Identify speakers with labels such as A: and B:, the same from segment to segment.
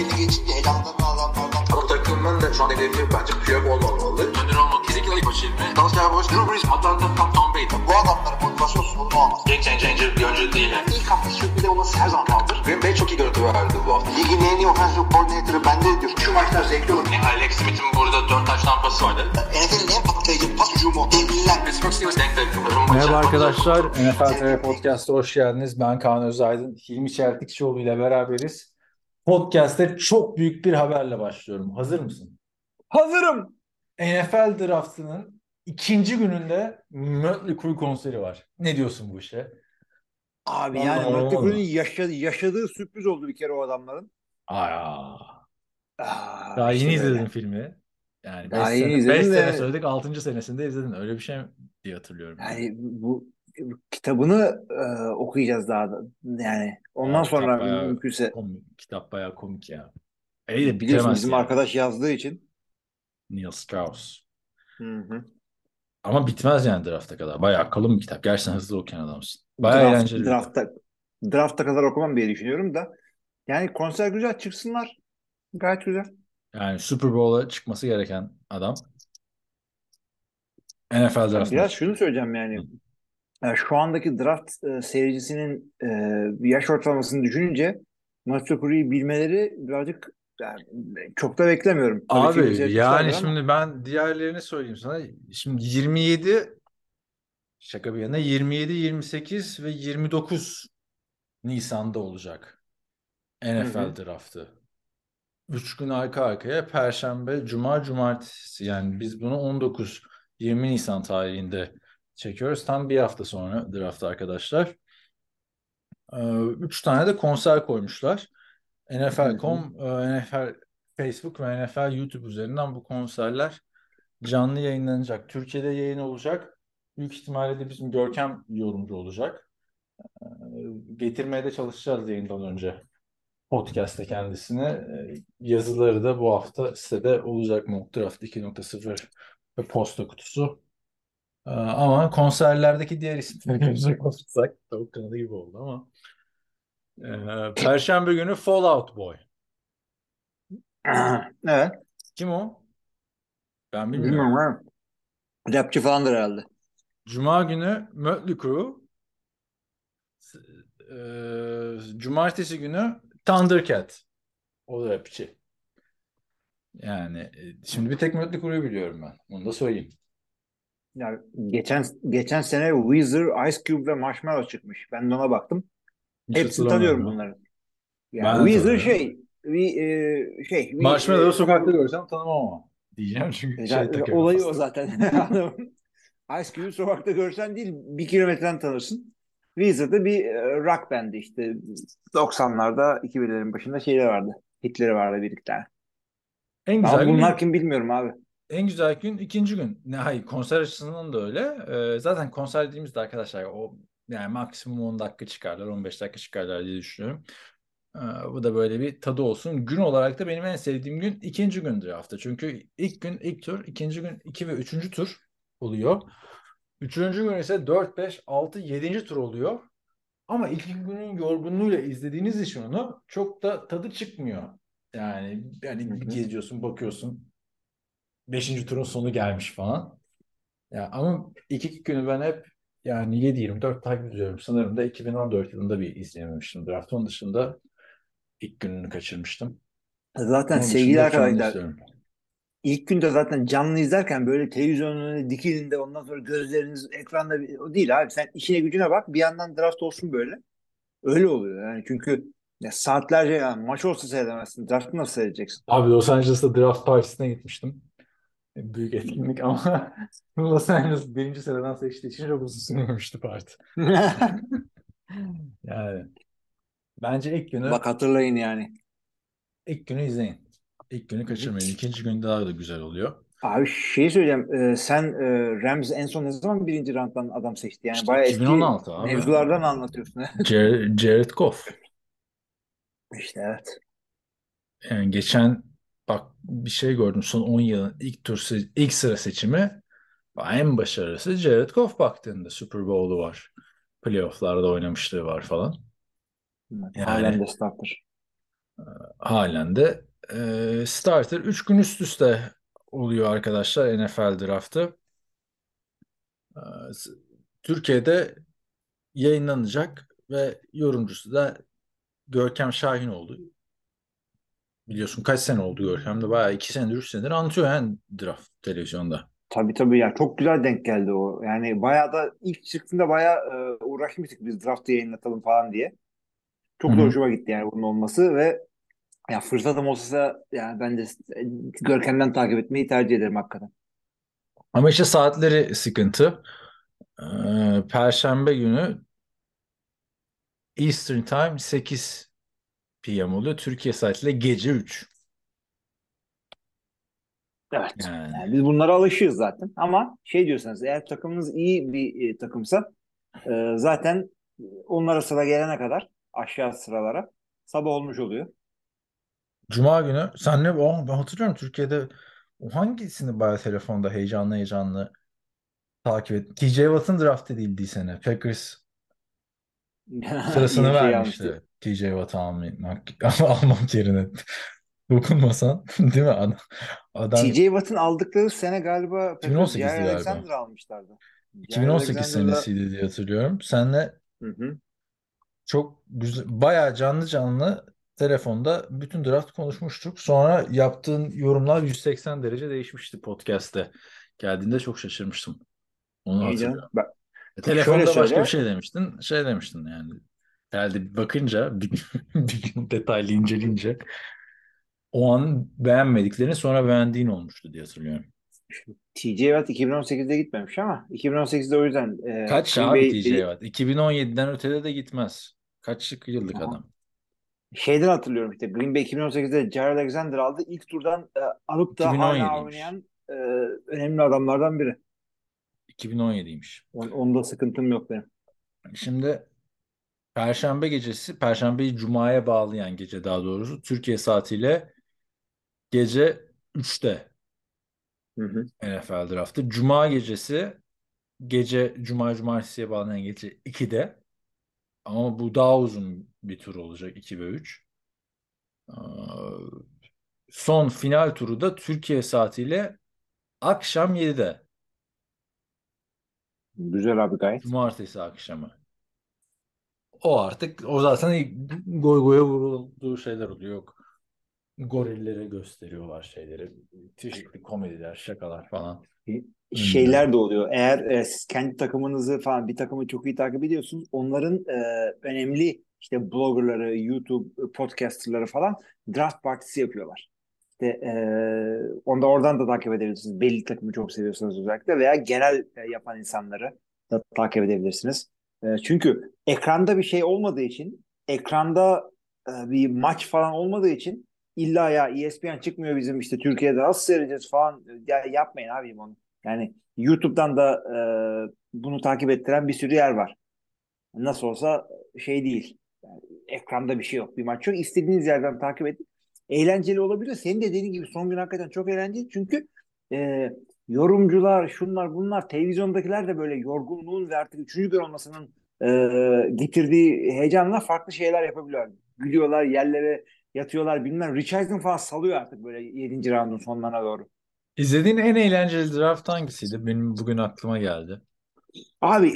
A: belli geçince elamdan adamlardan.
B: Bu takımın da şu an hedefi bence Piyok olmamalı.
C: Önder olmak kesinlikle ilk başı ilmi. Dalsya Boş, Drew Brees, Atlanta, Tom, Tom Brady.
A: Bu adamların motivasyon sorunu olmaz.
C: Game changer bir oyuncu değil. Yani.
A: İlk hafta sürpriz olması her zaman kaldır.
B: Green Bay çok iyi görüntü verdi bu hafta.
A: Ligin en iyi offensive coordinator'ı bende diyor. Şu maçlar zevkli olur.
C: Yani Alex Smith'in burada 4 taş tampası vardı.
A: NFL'in en patlayıcı pas hücumu. Devliler.
C: Pittsburgh Steelers denk denk.
D: Merhaba arkadaşlar. NFL TV Podcast'a hoş geldiniz. Ben Kaan Özaydın. Hilmi Çeltikçioğlu ile beraberiz. Podcast'te çok büyük bir haberle başlıyorum. Hazır mısın?
E: Hazırım.
D: NFL draftının ikinci gününde Mötley Crüe konseri var. Ne diyorsun bu işe?
E: Abi
D: Vallahi
E: yani. Mötley Crüe'nün yaşadığı, yaşadığı sürpriz oldu bir kere o adamların.
D: Aa,
E: Aa,
D: daha
E: işte
D: yeni
E: böyle.
D: izledin filmi. Yani 5
E: Daha yeni
D: sene,
E: izledim
D: beş
E: de-
D: sene söyledik 6. senesinde izledin. Öyle bir şey diye hatırlıyorum.
E: Yani bu kitabını e, okuyacağız daha da. Yani ondan
D: Aa,
E: sonra
D: bayağı
E: mümkünse
D: komik, kitap bayağı komik ya. İyi de
E: biliyorsun bizim
D: ya.
E: arkadaş yazdığı için.
D: Neil Strauss.
E: Hı hı.
D: Ama bitmez yani drafta kadar. Bayağı kalın bir kitap. Gerçekten hızlı okuyan adamsın. Bayağı
E: Draft-
D: eğlenceli.
E: drafta, drafta kadar okumam diye düşünüyorum da. Yani konser güzel çıksınlar. Gayet güzel.
D: Yani Super Bowl'a çıkması gereken adam. NFL draftına
E: Biraz şunu söyleyeceğim yani. Yani şu andaki draft e, seyircisinin e, yaş ortalamasını düşününce Mötley Crüe'yi bilmeleri birazcık yani, çok da beklemiyorum. Tabii
D: Abi yani
E: ama.
D: şimdi ben diğerlerini söyleyeyim sana. Şimdi 27 şaka bir yana 27, 28 ve 29 Nisan'da olacak NFL
E: Hı hı.
D: draftı. Üç gün arka arkaya Perşembe, Cuma, Cumartesi. Yani biz bunu 19, 20 Nisan tarihinde çekiyoruz. Tam bir hafta sonra draft arkadaşlar. Ee, Üç tane de konser koymuşlar. NFL.com, e, NFL Facebook ve NFL YouTube üzerinden bu konserler canlı yayınlanacak. Türkiye'de yayın olacak. Büyük ihtimalle de bizim Görkem yorumcu olacak. Ee, Getirmeye de çalışacağız yayından önce podcast'te kendisine. Ee, Yazıları da bu hafta sitede olacak Mock Draft 2.0 ve posta kutusu. Ee, Ama konserlerdeki diğer isimleri görecek olursak tavuk kanadı gibi oldu ama ee, Perşembe günü Fallout Boy.
E: Evet.
D: Kim o? Ben bilmiyorum.
E: Bilmiyorum. Rapçi falandır herhalde.
D: Cuma günü Mötley Crüe. Eee, Cumartesi günü Thundercat. O da rapçi. Yani e, şimdi bir tek Mötley Crüe'yu biliyorum ben. Onu da söyleyeyim.
E: Yani geçen geçen sene Weezer, Ice Cube ve Marshmello çıkmış. Ben de ona baktım.
D: Hiç
E: Hepsini tanıyorum bunları.
D: Ben
E: Yani
D: de
E: Weezer şey, we, e, şey, we,
D: Marshmallow'u
E: e,
D: sokakta görsem tanımam ama. Diyeceğim çünkü şey
E: Yani
D: takıyorum
E: olayı o
D: kafasına.
E: zaten. Ice Cube'u sokakta görsen değil bir kilometreden tanırsın. Weezer'da bir e, rock band işte 90'larda 2000'lerin başında şeyler vardı. Hitleri vardı birlikte.
D: En
E: Ama
D: güzel gün
E: bunlar kim bilmiyorum abi.
D: En güzel gün ikinci gün. Ne, hayır konser açısından da öyle. Ee, zaten konser dediğimizde arkadaşlar o yani maksimum 10 dakika çıkarlar, 15 dakika çıkarlar diye düşünüyorum. Ee, bu da böyle bir tadı olsun. Gün olarak da benim en sevdiğim gün ikinci gündür hafta. Çünkü ilk gün ilk tur, ikinci gün iki ve üçüncü tur oluyor. Üçüncü gün ise 4, 5, 6, 7. tur oluyor. Ama ilk günün yorgunluğuyla izlediğiniz için onu çok da tadı çıkmıyor. Yani yani geziyorsun, bakıyorsun. Beşinci turun sonu gelmiş falan. Ya ama ilk iki günü ben hep yani 7-24 takip ediyorum. Sanırım da 2014 yılında bir izleyememiştim draft. Onun dışında ilk gününü kaçırmıştım.
E: Zaten
D: Onun
E: sevgili arkadaşlar ilk günde zaten canlı izlerken böyle televizyonun önüne dikilin de ondan sonra gözleriniz ekranda bir- o değil abi. Sen işine gücüne bak bir yandan draft olsun böyle. Öyle oluyor yani çünkü ya saatlerce yani maç olsa seyredemezsin. Draft'ı nasıl seyredeceksin?
D: Abi Los Angeles'ta draft partisine gitmiştim. Büyük etkinlik ama Los Angeles birinci sıradan seçtiği için çok uzun sürmemişti parti. Yani bence ilk günü
E: Bak hatırlayın yani.
D: ilk günü izleyin. İlk günü kaçırmayın. İkinci gün daha da güzel oluyor.
E: Abi şey söyleyeceğim. e, sen e, Rams en son ne zaman birinci rounddan adam seçti? Yani
D: İşte
E: bayağı eski
D: 2016 abi.
E: mevzulardan anlatıyorsun.
D: Jared, Jared Goff.
E: İşte evet.
D: Yani geçen bak bir şey gördüm. Son 10 yılın ilk tur ilk sıra seçimi en başarılısı Jared Goff baktığında Super Bowl'u var. Playoff'larda oynamışlığı var falan.
E: Halen
D: Yani
E: de starter.
D: halen de e, starter 3 gün üst üste oluyor arkadaşlar NFL draftı. E, Türkiye'de yayınlanacak ve yorumcusu da Görkem Şahin oldu. Biliyorsun kaç sene oldu Görkem de bayağı 2 senedir 3 senedir anlatıyor yani draft televizyonda.
E: Tabii tabii ya çok güzel denk geldi o. Yani bayağı da ilk çıktığında bayağı e, uğraşmıştık biz draftı yayınlatalım falan diye. Çok
D: Hı
E: da hoşuma gitti yani bunun olması ve ya fırsatım olsa yani ben de Görkem'den takip etmeyi tercih ederim hakikaten.
D: Ama işte saatleri sıkıntı. E, Perşembe günü Eastern Time 8 PM oluyor. Türkiye saatiyle gece 3.
E: Evet.
D: Yani
E: Yani biz bunlara alışığız zaten ama şey diyorsanız eğer takımınız iyi bir e, takımsa e, zaten onlara sıra gelene kadar aşağı sıralara sabah olmuş oluyor.
D: Cuma günü senle oh, ben hatırlıyorum Türkiye'de o hangisini bayağı telefonda heyecanlı heyecanlı takip et. TJ Watt'ın draft edildiği sene. Packers sırasını vermişti. TJ Watt'ı almak, almak yerine. Dokunmasan değil mi? Adam, adam
E: TJ Watt'ın aldıkları sene galiba Packers
D: 2018'di
E: Jair
D: galiba.
E: Alexander almışlardı. Jair
D: 2018
E: Alexander'la
D: senesiydi diye hatırlıyorum. Senle
E: Hı hı.
D: çok güzel, bayağı canlı canlı telefonda bütün draft konuşmuştuk. Sonra yaptığın yorumlar 180 derece değişmişti podcast'te. Geldiğinde çok şaşırmıştım. Onu hatırlıyorum.
E: canım.
D: E,
E: şöyle
D: Telefonda başka
E: söyle.
D: bir şey demiştin. Şey demiştin yani. Herhalde bakınca bir, bir gün detaylı inceleyince o an beğenmediklerini sonra beğendiğin olmuştu diye hatırlıyorum.
E: TJ Watt 2018'de gitmemiş ama 2018'de o yüzden e,
D: Kaç
E: Green
D: abi
E: Bay
D: TJ Watt? 2017'den ötede de gitmez. Kaç yıllık
E: Aha.
D: adam?
E: şeyden hatırlıyorum işte Green Bay 2018'de Jair Alexander aldı. İlk turdan e, alıp da hala
D: 2017'ymiş.
E: oynayan e, önemli adamlardan biri.
D: 2017'ymiş.
E: On, onda sıkıntım yok benim.
D: Şimdi Perşembe gecesi, Perşembeyi Cuma'ya bağlayan gece daha doğrusu Türkiye saatiyle gece 3'te
E: Hı hı.
D: NFL draftı. Cuma gecesi gece Cuma Cumartesi'ye bağlanan gece 2'de ama bu daha uzun bir tur olacak 2 ve 3. Ee, Son final turu da Türkiye saatiyle akşam 7'de.
E: Güzel abi gayet.
D: Cumartesi akşamı. O artık o zaten ilk goy goya vurulduğu şeyler oluyor. Yok. Gorilleri gösteriyorlar şeyleri. Çeşitli komediler, şakalar falan.
E: Şeyler de oluyor. Eğer e, siz kendi takımınızı falan bir takımı çok iyi takip ediyorsunuz. Onların e, önemli işte bloggerları, YouTube podcasterları falan draft partisi yapıyorlar. İşte e, onda oradan da takip edebilirsiniz. Belli takımı çok seviyorsanız özellikle veya genel e, yapan insanları da takip edebilirsiniz. E, çünkü ekranda bir şey olmadığı için, ekranda e, bir maç falan olmadığı için illa ya ESPN çıkmıyor bizim işte Türkiye'de nasıl seyredeceğiz falan ya yapmayın abi onu. Yani YouTube'dan da e, bunu takip ettiren bir sürü yer var. Nasıl olsa şey değil. Yani ekranda bir şey yok. Bir maç yok. İstediğiniz yerden takip edin. Eğlenceli olabilir. Senin de dediğin gibi son gün hakikaten çok eğlenceli. Çünkü e, yorumcular, şunlar bunlar, televizyondakiler de böyle yorgunluğun ve artık üçüncü gün olmasının e, getirdiği heyecanla farklı şeyler yapabiliyorlar. Gülüyorlar, yerlere yatıyorlar bilmem. Rich Eisen falan salıyor artık böyle 7. roundun sonlarına doğru.
D: İzlediğin en eğlenceli draft hangisiydi? Benim bugün aklıma geldi.
E: Abi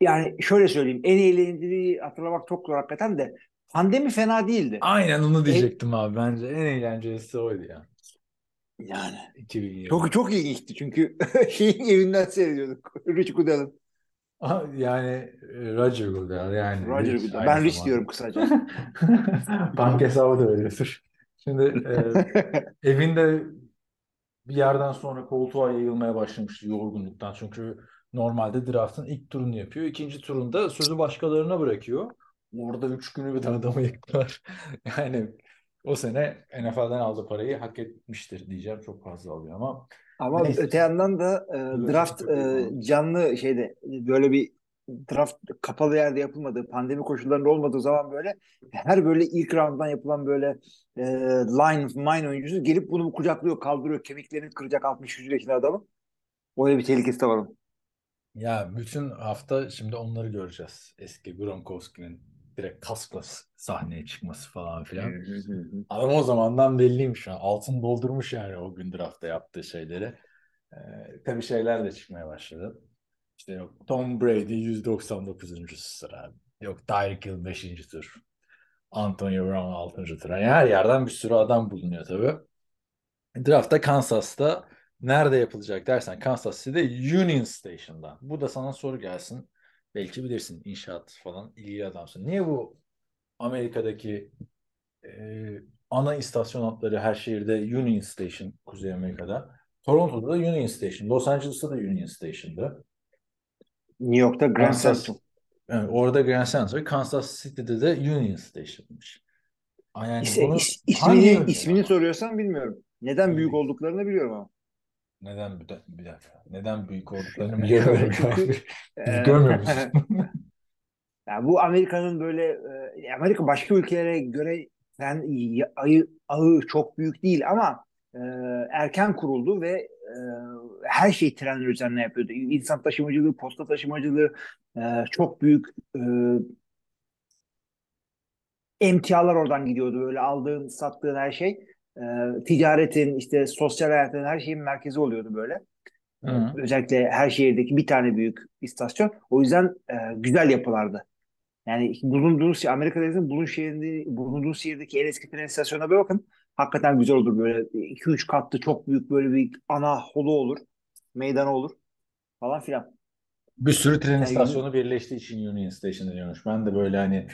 E: yani şöyle söyleyeyim. En eğlenceli hatırlamak çok zor hakikaten de pandemi fena değildi.
D: Aynen onu diyecektim abi. Bence en eğlencelisi oydu ya.
E: Yani
D: 2020.
E: çok çok ilginçti çünkü şeyin evinden seyrediyorduk. Rich Goodell'ın.
D: Yani e, Roger Goodell yani.
E: Roger
D: Rich
E: Goodell. Ben Rich
D: zamanda.
E: diyorum kısaca.
D: Bank hesabı da öyledir. Şimdi e, evinde bir yerden sonra koltuğa yayılmaya başlamıştı yorgunluktan. Çünkü normalde draftın ilk turunu yapıyor. İkinci turunda sözü başkalarına bırakıyor. Orada üç günü bir adamı yıktılar. Yani o sene NFL'den aldığı parayı hak etmiştir diyeceğim. Çok fazla alıyor ama
E: Ama
D: Neyse.
E: öte yandan da e, draft
D: çok
E: e, canlı şeyde böyle bir draft kapalı yerde yapılmadığı, pandemi koşullarında olmadığı zaman böyle her böyle ilk rounddan yapılan böyle e, line mine oyuncusu gelip bunu kucaklıyor, kaldırıyor, kemiklerini kıracak 60-100 yaşında adamı. Öyle bir tehlikesi de var onun.
D: ya bütün hafta şimdi onları göreceğiz. Eski Gronkowski'nin direkt kaskla sahneye çıkması falan filan. Adam o zamandan belliymiş şu an. Altın doldurmuş yani o gün draftta yaptığı şeyleri. Ee, tabii şeyler de çıkmaya başladı. İşte yok Tom Brady 199. sıra. Yok Tyreek Hill 5. tur. Antonio Brown 6. tur. Yani her yerden bir sürü adam bulunuyor tabii. Draftta Kansas'ta nerede yapılacak dersen Kansas City'de Union Station'da. Bu da sana soru gelsin. Belki bilirsin inşaat falan ilgili adamsın. Niye bu Amerika'daki e, ana istasyon hatları her şehirde Union Station Kuzey Amerika'da. Toronto'da da Union Station. Los Angeles'ta da Union Station'da.
E: New York'ta Grand Central.
D: yani orada Grand Central, Kansas City'de de Union Station'mış. Yani
E: İs-
D: bunu
E: is- ismini, ismini soruyorsan bilmiyorum. Neden büyük olduklarını biliyorum ama.
D: Neden bir, de- bir dakika. Neden büyük olduklarını biliyorum.
E: Çünkü
D: Biz
E: e,
D: görmüyor musun?
E: yani bu Amerika'nın böyle e, Amerika başka ülkelere göre y- ayı, ağı çok büyük değil ama e, erken kuruldu ve e, her şey trenler üzerine yapıyordu. İnsan taşımacılığı, posta taşımacılığı e, çok büyük e, emtialar oradan gidiyordu. Böyle aldığın, sattığın her şey e, ticaretin, işte sosyal hayatın her şeyin merkezi oluyordu böyle.
D: Hı.
E: Özellikle her şehirdeki bir tane büyük istasyon. O yüzden e, güzel yapılardı. Yani bulunduğunuz Amerika'da bulun şehrinde, bulunduğunuz şehirdeki en eski tren istasyonuna bir bakın. Hakikaten güzel olur böyle 2-3 katlı çok büyük böyle bir ana holu olur. Meydanı olur falan filan.
D: Bir sürü tren
E: Yani-
D: istasyonu birleştiği için Union Station deniyormuş. Ben de böyle hani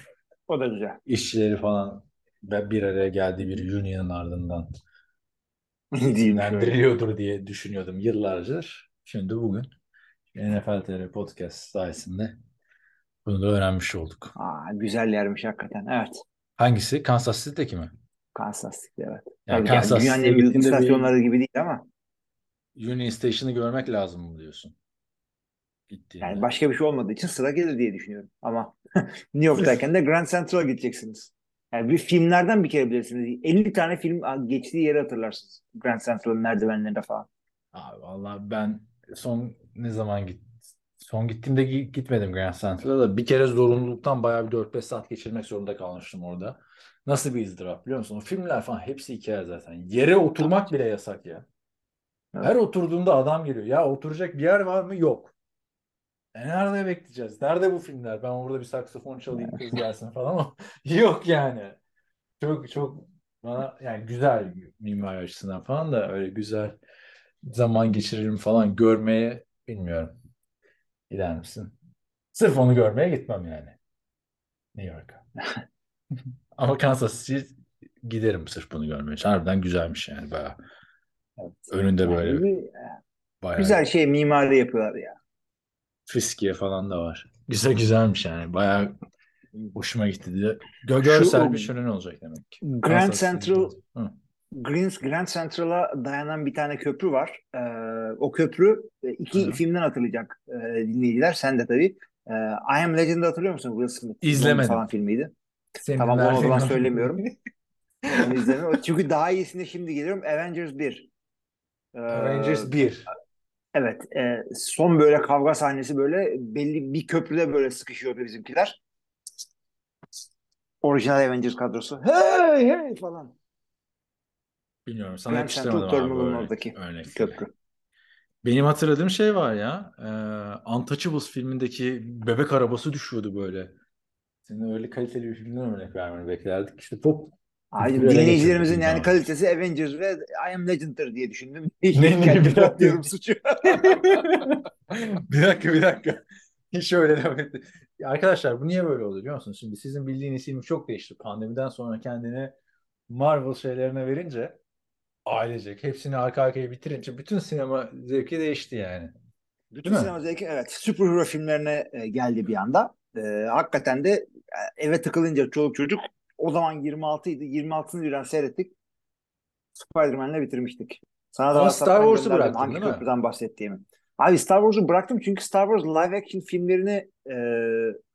E: O da güzel.
D: işçileri falan bir araya geldiği bir union'ın ardından isimlendiriliyordur diye düşünüyordum yıllardır. Şimdi bugün NFL TR Podcast sayesinde bunu da öğrenmiş olduk.
E: Aa, güzel yermiş hakikaten. Evet.
D: Hangisi? Kansas City'deki mi?
E: Kansas City evet.
D: Yani
E: Tabii
D: Kansas
E: dünyanın
D: City'ye
E: en büyük
D: gittiğinde bir
E: istasyonları gibi değil ama
D: Union Station'ı görmek lazım mı diyorsun? Gittiğinde.
E: yani başka bir şey olmadığı için sıra gelir diye düşünüyorum. Ama New York'tayken de Grand Central'a gideceksiniz. Yani bir filmlerden bir kere bilirsiniz. 50 tane film geçtiği yeri hatırlarsınız. Grand Central'ın merdivenlerinde falan.
D: Abi vallahi ben son ne zaman git son gittiğimde gi- gitmedim Grand Central'a da bir kere zorunluluktan bayağı bir 4-5 saat geçirmek zorunda kalmıştım orada. Nasıl bir ızdırap biliyor musun? O filmler falan hepsi hikaye zaten. Yere oturmak bile yasak ya. Her oturduğunda adam geliyor. Ya oturacak bir yer var mı? Yok. E nerede bekleyeceğiz? Nerede bu filmler? Ben orada bir saksafon çalayım kız gelsin falan ama yok yani. Çok çok bana yani güzel mimari açısından falan da öyle güzel zaman geçiririm falan görmeye bilmiyorum. Gider misin? Sırf onu görmeye gitmem yani. New York'a. Ama Kansas City giderim sırf bunu görmeye. için. Harbiden güzelmiş yani bayağı. Önünde
E: Yani
D: böyle
E: bir-
D: bayağı
E: güzel şey mimari yapıyorlar ya.
D: Fiskiye falan da var. Güzel güzelmiş yani. Bayağı hoşuma gitti diye. Gö
E: Şu-
D: görsel bir şölen olacak demek ki.
E: Grand
D: Kansas.
E: Central
D: Hı.
E: Grand, Central'a dayanan bir tane köprü var. Ee, o köprü e, iki
D: Hı.
E: filmden hatırlayacak e, dinleyiciler. Sen de tabii. Ee, I Am Legend'ı hatırlıyor musun? Will Smith.
D: İzlemedim.
E: Falan filmiydi.
D: Senin
E: Tamam, onu o zaman söylemiyorum. Onu izlemiyorum. Çünkü daha iyisine şimdi geliyorum. Avengers 1. Ee,
D: Avengers 1.
E: Evet. e, son böyle kavga sahnesi böyle belli bir köprüde böyle sıkışıyordu bizimkiler. Orijinal Avengers kadrosu. Hey hey falan.
D: Bilmiyorum. Sana yakıştıramadım abi
E: oradaki
D: örnek-.
E: Köprü.
D: Benim hatırladığım şey var ya. E, Untouchables filmindeki bebek arabası düşüyordu böyle. Senin öyle kaliteli bir filmden örnek vermeni beklerdik. İşte çok
E: Hayır, dinleyicilerimizin yani kalitesi Avengers ve I Am Legend'dır diye düşündüm.
D: Ne, ne, bir dakika.
E: suçu.
D: bir dakika bir dakika. Hiç öyle demedim. Ya Arkadaşlar bu niye böyle oluyor biliyor musunuz? Şimdi sizin bildiğiniz film çok değişti. Pandemiden sonra kendini Marvel şeylerine verince ailecek hepsini arka arkaya bitirince bütün sinema zevki değişti yani.
E: Bütün
D: Değil mi?
E: sinema zevki evet süperhero filmlerine e, geldi bir anda. E, hakikaten de e, eve tıkılınca çoluk çocuk o zaman 26 idi. 26'sını birden seyrettik. Spider-Man'le bitirmiştik. Sana da
D: Ama Star Wars'u bıraktın,
E: hangi
D: değil mi?
E: köprüden bahsettiğimi. Abi Star Wars'u bıraktım çünkü Star Wars live action filmlerini e,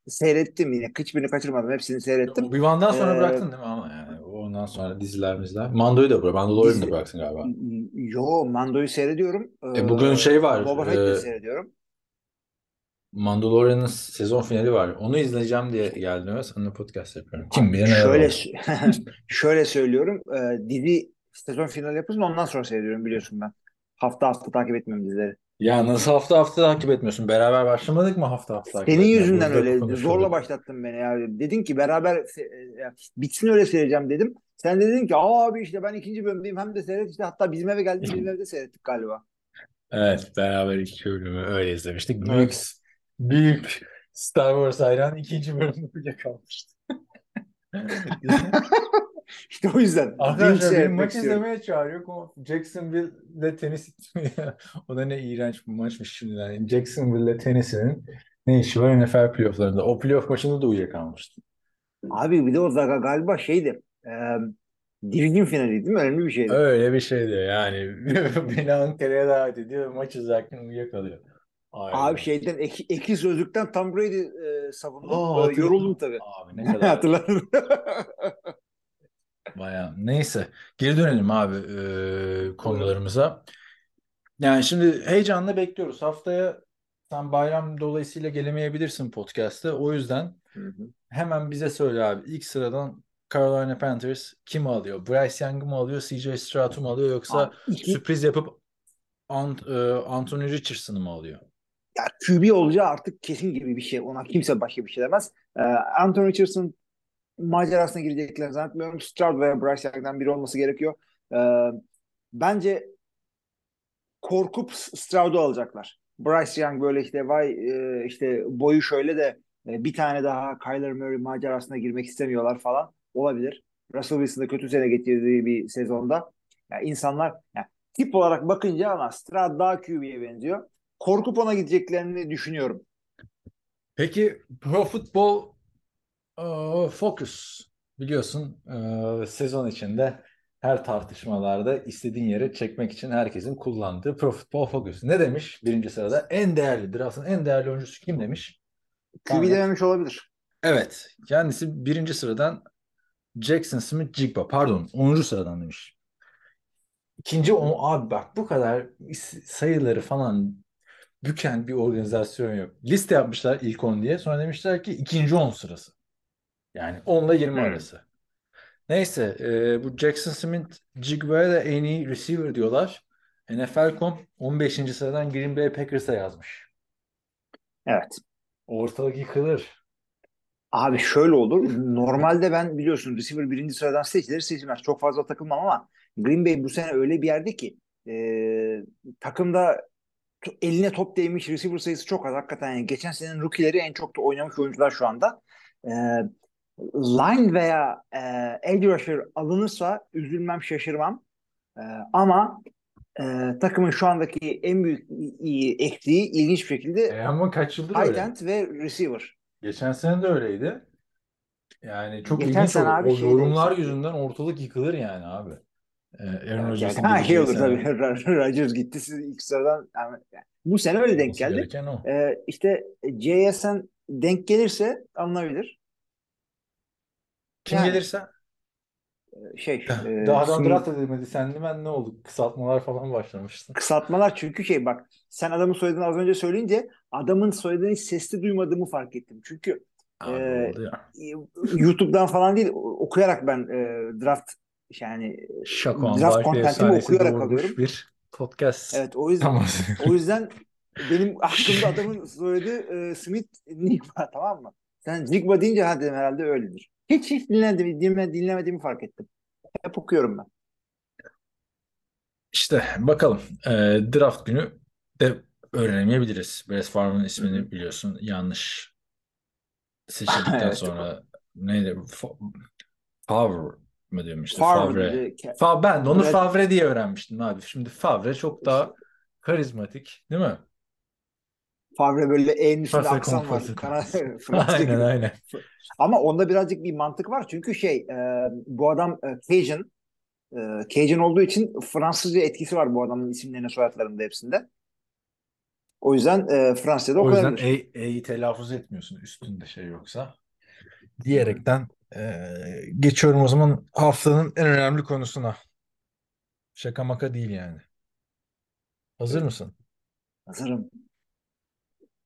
E: seyrettim yine. Hiçbirini kaçırmadım. Hepsini seyrettim.
D: Obi-Wan'dan sonra
E: Ee,
D: bıraktın değil mi ama yani ondan sonra diziler miziler. Mando'yu da bırak. Mandalorian'ı da bıraktın galiba.
E: Yo Mando'yu seyrediyorum.
D: E, bugün şey var,
E: Boba Fett'i
D: e,
E: seyrediyorum.
D: Mandalorian'ın sezon finali var. Onu izleyeceğim diye geldim ve seninle podcast yapıyorum. Kim bilir neler
E: Şöyle şöyle söylüyorum. E, dizi sezon finali yapıyorsun ondan sonra seyrediyorum biliyorsun ben. Hafta hafta takip etmiyorum dizileri.
D: Ya nasıl hafta hafta takip etmiyorsun? Beraber başlamadık mı hafta hafta takip
E: Senin
D: etmeye?
E: yüzünden öyle
D: konuşuyorduk.
E: zorla başlattın beni ya. Dedin ki beraber se- bitsin öyle seyredeceğim dedim. Sen de dedin ki Aa abi işte ben ikinci bölümdeyim hem de seyret işte hatta bizim eve geldin bizim evde seyrettik galiba.
D: Evet, beraber iki bölümü öyle izlemiştik. Büyük,
E: Evet.
D: Büyük Star Wars hayran ikinci bölümü bile kalmıştı.
E: İşte o yüzden.
D: Arkadaşlar benim
E: seyretmek
D: maç
E: istiyorum.
D: izlemeye çağırıyor. Jacksonville'le Tennessee o da ne iğrenç bir maçmış şimdiden. Jacksonville'le Tennessee'nin ne işi var NFL playofflarında. O playoff maçında da uyuyakalmıştı.
E: Abi bir de o zaga- galiba şeydi. E, Division finali değil mi? Önemli bir şeydi.
D: Öyle bir şeydi yani. Beni Ankara'ya davet ediyor. Maç izlerken uyuyakalıyor. Aynen.
E: Abi şeyden ek, ekli sözlükten Tom Brady e.
D: Aa, hatırladım.
E: yoruldum tabii.
D: Abi ne kadar
E: Hatırladım.
D: Baya neyse geri dönelim abi e, konularımıza. Yani şimdi heyecanla bekliyoruz. Haftaya sen bayram dolayısıyla gelemeyebilirsin podcast'te. O yüzden
E: Hı hı.
D: hemen bize söyle abi. İlk sıradan Carolina Panthers kimi alıyor? Bryce Young'u mu alıyor? CJ Stroud'u mu alıyor? Yoksa
E: Abi iki,
D: sürpriz yapıp Ant, e, Anthony Richardson'ı mı alıyor?
E: Ya QB olacağı artık kesin gibi bir şey. Ona kimse başka bir şey demez. Ee, Anthony Richardson macerasına gireceklerini zannetmiyorum. Stroud veya Bryce Young'dan biri olması gerekiyor. Ee, bence korkup Stroud'u alacaklar. Bryce Young böyle işte vay e, işte boyu şöyle de e, bir tane daha Kyler Murray macerasına girmek istemiyorlar falan. Olabilir. Russell Wilson'da kötü sene getirdiği bir sezonda. Yani insanlar yani tip olarak bakınca ama Stroud daha QB'ye benziyor. Korkup ona gideceklerini düşünüyorum.
D: Peki Pro Football e, Focus biliyorsun e, sezon içinde her tartışmalarda istediğin yere çekmek için herkesin kullandığı Pro Football Focus. Ne demiş birinci sırada? En değerli, draftın en değerli oyuncusu kim demiş?
E: QB dememiş olabilir.
D: Evet. Kendisi birinci sıradan Jackson Smith Jigba. Pardon. 10. sıradan demiş. İkinci o abi bak bu kadar sayıları falan büken bir organizasyon yok. Liste yapmışlar ilk 10 diye. Sonra demişler ki ikinci 10 sırası. Yani 10 ile 20
E: Hmm.
D: arası. Neyse e, bu Jackson Smith Jigba'ya da en iyi receiver diyorlar. NFL.com 15. sıradan Green Bay Packers'a yazmış.
E: Evet.
D: Ortalık yıkılır.
E: Abi şöyle olur. Normalde ben biliyorsun receiver birinci sıradan seçilir seçilmez. Çok fazla takılmam ama Green Bay bu sene öyle bir yerde ki e, takımda eline top değmiş receiver sayısı çok az. Hakikaten yani geçen senenin rookie'leri en çok da oynamış oyuncular şu anda. E, line veya e, edge rusher alınırsa üzülmem şaşırmam. E, ama e, takımın şu andaki en büyük i- i- ektiği ilginç bir şekilde
D: E ama kaç yıldır
E: tight
D: öyle.
E: end ve receiver.
D: Geçen sene de öyleydi. Yani çok
E: Geçen
D: ilginç o,
E: abi
D: o yorumlar yüzden ortalık yıkılır yani abi. Ee, Aaron
E: Yani,
D: Rodgers'ın
E: ha,
D: gideceği
E: olur tabii. Rodgers gitti siz ilk sıradan. Yani, bu sene öyle denk geldi. Ee, işte JSN denk gelirse alınabilir.
D: Kim
E: Yani
D: gelirse
E: e, şey e,
D: daha da draft edilmedi. Senli ben ne oldu? Kısaltmalar falan başlamıştı.
E: kısaltmalar çünkü şey bak sen adamın soyadını az önce söyleyince adamın soyadını hiç sesli duymadığımı fark ettim. Çünkü
D: Abi
E: Ee,
D: ya.
E: YouTube'dan falan değil okuyarak ben e, draft yani
D: Şakoan
E: draft contentimi
D: efsanesi
E: okuyarak alıyorum.
D: bir podcast.
E: Evet o yüzden
D: Tamam.
E: o yüzden benim aklımda adamın soyadı e, Smith Nigba tamam mı? Sen Nigba deyince ha dedim herhalde öyledir. Hiç hiç dinlemedim, dinleme, dinlemediğimi fark ettim. Hep okuyorum ben.
D: İşte bakalım. Ee, draft günü de öğrenemeyebiliriz. Brett Favre'ın ismini biliyorsun. Yanlış seçildikten
E: Evet.
D: sonra neydi? Fa- Favre mı işte?
E: Favre
D: Favre. Fa ben de onu Favre diye öğrenmiştim abi. Şimdi Favre çok daha karizmatik, değil mi?
E: Favre böyle en üstünde aksan var. Kana,
D: Aynen
E: gibi.
D: aynen.
E: Ama onda birazcık bir mantık var. Çünkü şey e, bu adam e, Cajun. E, Cajun olduğu için Fransızca etkisi var bu adamın isimlerine soyadlarında hepsinde. O yüzden e, Fransızca'da
D: O yüzden
E: okuyabilir.
D: E, E'yi telaffuz etmiyorsun üstünde şey yoksa. Diyerekten e, geçiyorum o zaman haftanın en önemli konusuna. Şaka maka değil yani. Hazır mısın?
E: Hazırım.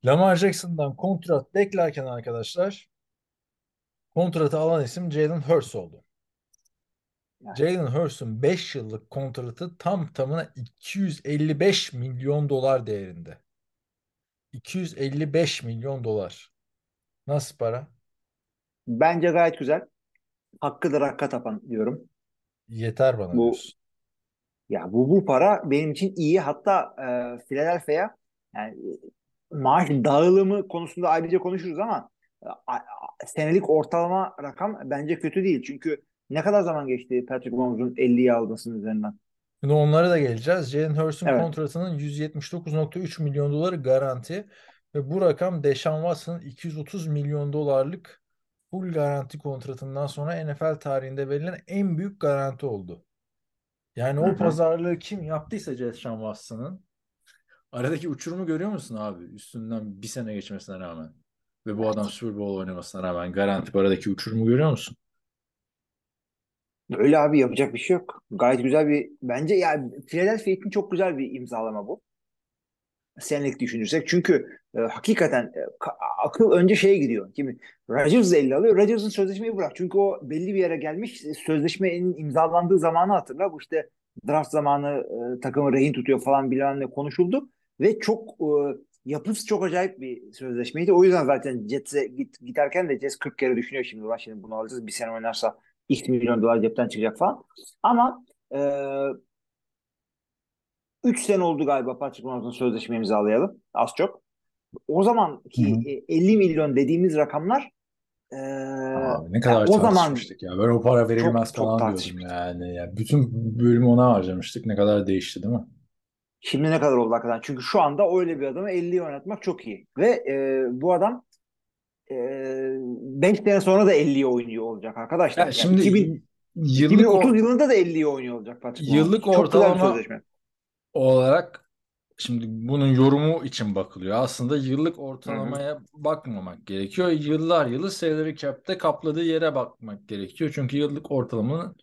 D: Lamar Jackson'dan kontrat beklerken arkadaşlar kontratı alan isim Jalen Hurts oldu.
E: Evet.
D: Jalen Hurts'un 5 yıllık kontratı tam tamına 255 milyon dolar değerinde. 255 milyon dolar. Nasıl para?
E: Bence gayet güzel. Hakkıdır hakka tapan diyorum.
D: Yeter bana
E: Bu-
D: diyorsun.
E: Ya bu bu para benim için iyi. Hatta e, Philadelphia yani maaş dağılımı konusunda ayrıca konuşuruz ama e, a- a- senelik ortalama rakam bence kötü değil. Çünkü ne kadar zaman geçti Patrick Mahomes'un 50'yi aldığının üzerinden?
D: Şimdi onlara da geleceğiz. Jalen Hurts'un
E: Evet.
D: kontratının 179.3 milyon doları garanti ve bu rakam Deshaun Watson'ın 230 milyon dolarlık full garanti kontratından sonra NFL tarihinde verilen en büyük garanti oldu. Yani o
E: hı.
D: pazarlığı kim yaptıysa Deshaun Watson'ın aradaki uçurumu görüyor musun abi? Üstünden bir sene geçmesine rağmen ve bu adam Super Bowl oynamasına rağmen garanti paradaki uçurumu görüyor musun?
E: Öyle abi yapacak bir şey yok. Gayet güzel bir bence yani Philadelphia için çok güzel bir imzalama bu. Senelik düşünürsek. Çünkü e, hakikaten e, akıl önce şeye gidiyor. Kimi? Rodgers 50 alıyor. Rodgers'ın sözleşmeyi bırak. Çünkü o belli bir yere gelmiş. E, Sözleşmenin imzalandığı zamanı hatırla. Bu işte draft zamanı e, takımı rehin tutuyor falan ne konuşuldu. Ve çok e, yapısı çok acayip bir sözleşmeydi. O yüzden zaten Jets'e git, giderken de Jets 40 kere düşünüyor şimdi. Ulan şimdi bunu alacağız. Bir sene oynarsa X milyon dolar cepten çıkacak falan. Ama e, 3 sene oldu galiba Patrick Mahomes'un sözleşme imzalayalım. Az çok. O zamanki
D: Hı hı.
E: e, 50 milyon dediğimiz rakamlar e,
D: Abi ne kadar
E: o zaman
D: ya. Ben o para verilmez
E: çok
D: falan diyordum
E: tartışmıştık.
D: yani. Ya bütün bölümü ona harcamıştık. Ne kadar değişti değil mi?
E: şimdi ne kadar oldu hakikaten? Çünkü şu anda öyle bir adamı 50'yi oynatmak çok iyi. Ve e, bu adam 5 sene sonra da 50'yi oynuyor olacak arkadaşlar.
D: Ya
E: Yani
D: şimdi
E: 2000,
D: yıllık
E: 2030
D: o-
E: yılında da 50'yi oynuyor olacak Patrick.
D: Yıllık
E: Çok
D: ortalama-
E: sözleşme.
D: Olarak şimdi bunun yorumu için bakılıyor. Aslında yıllık ortalamaya bakmamak gerekiyor. Yıllar yılı salary cap'te kapladığı yere bakmak gerekiyor. Çünkü yıllık ortalamanın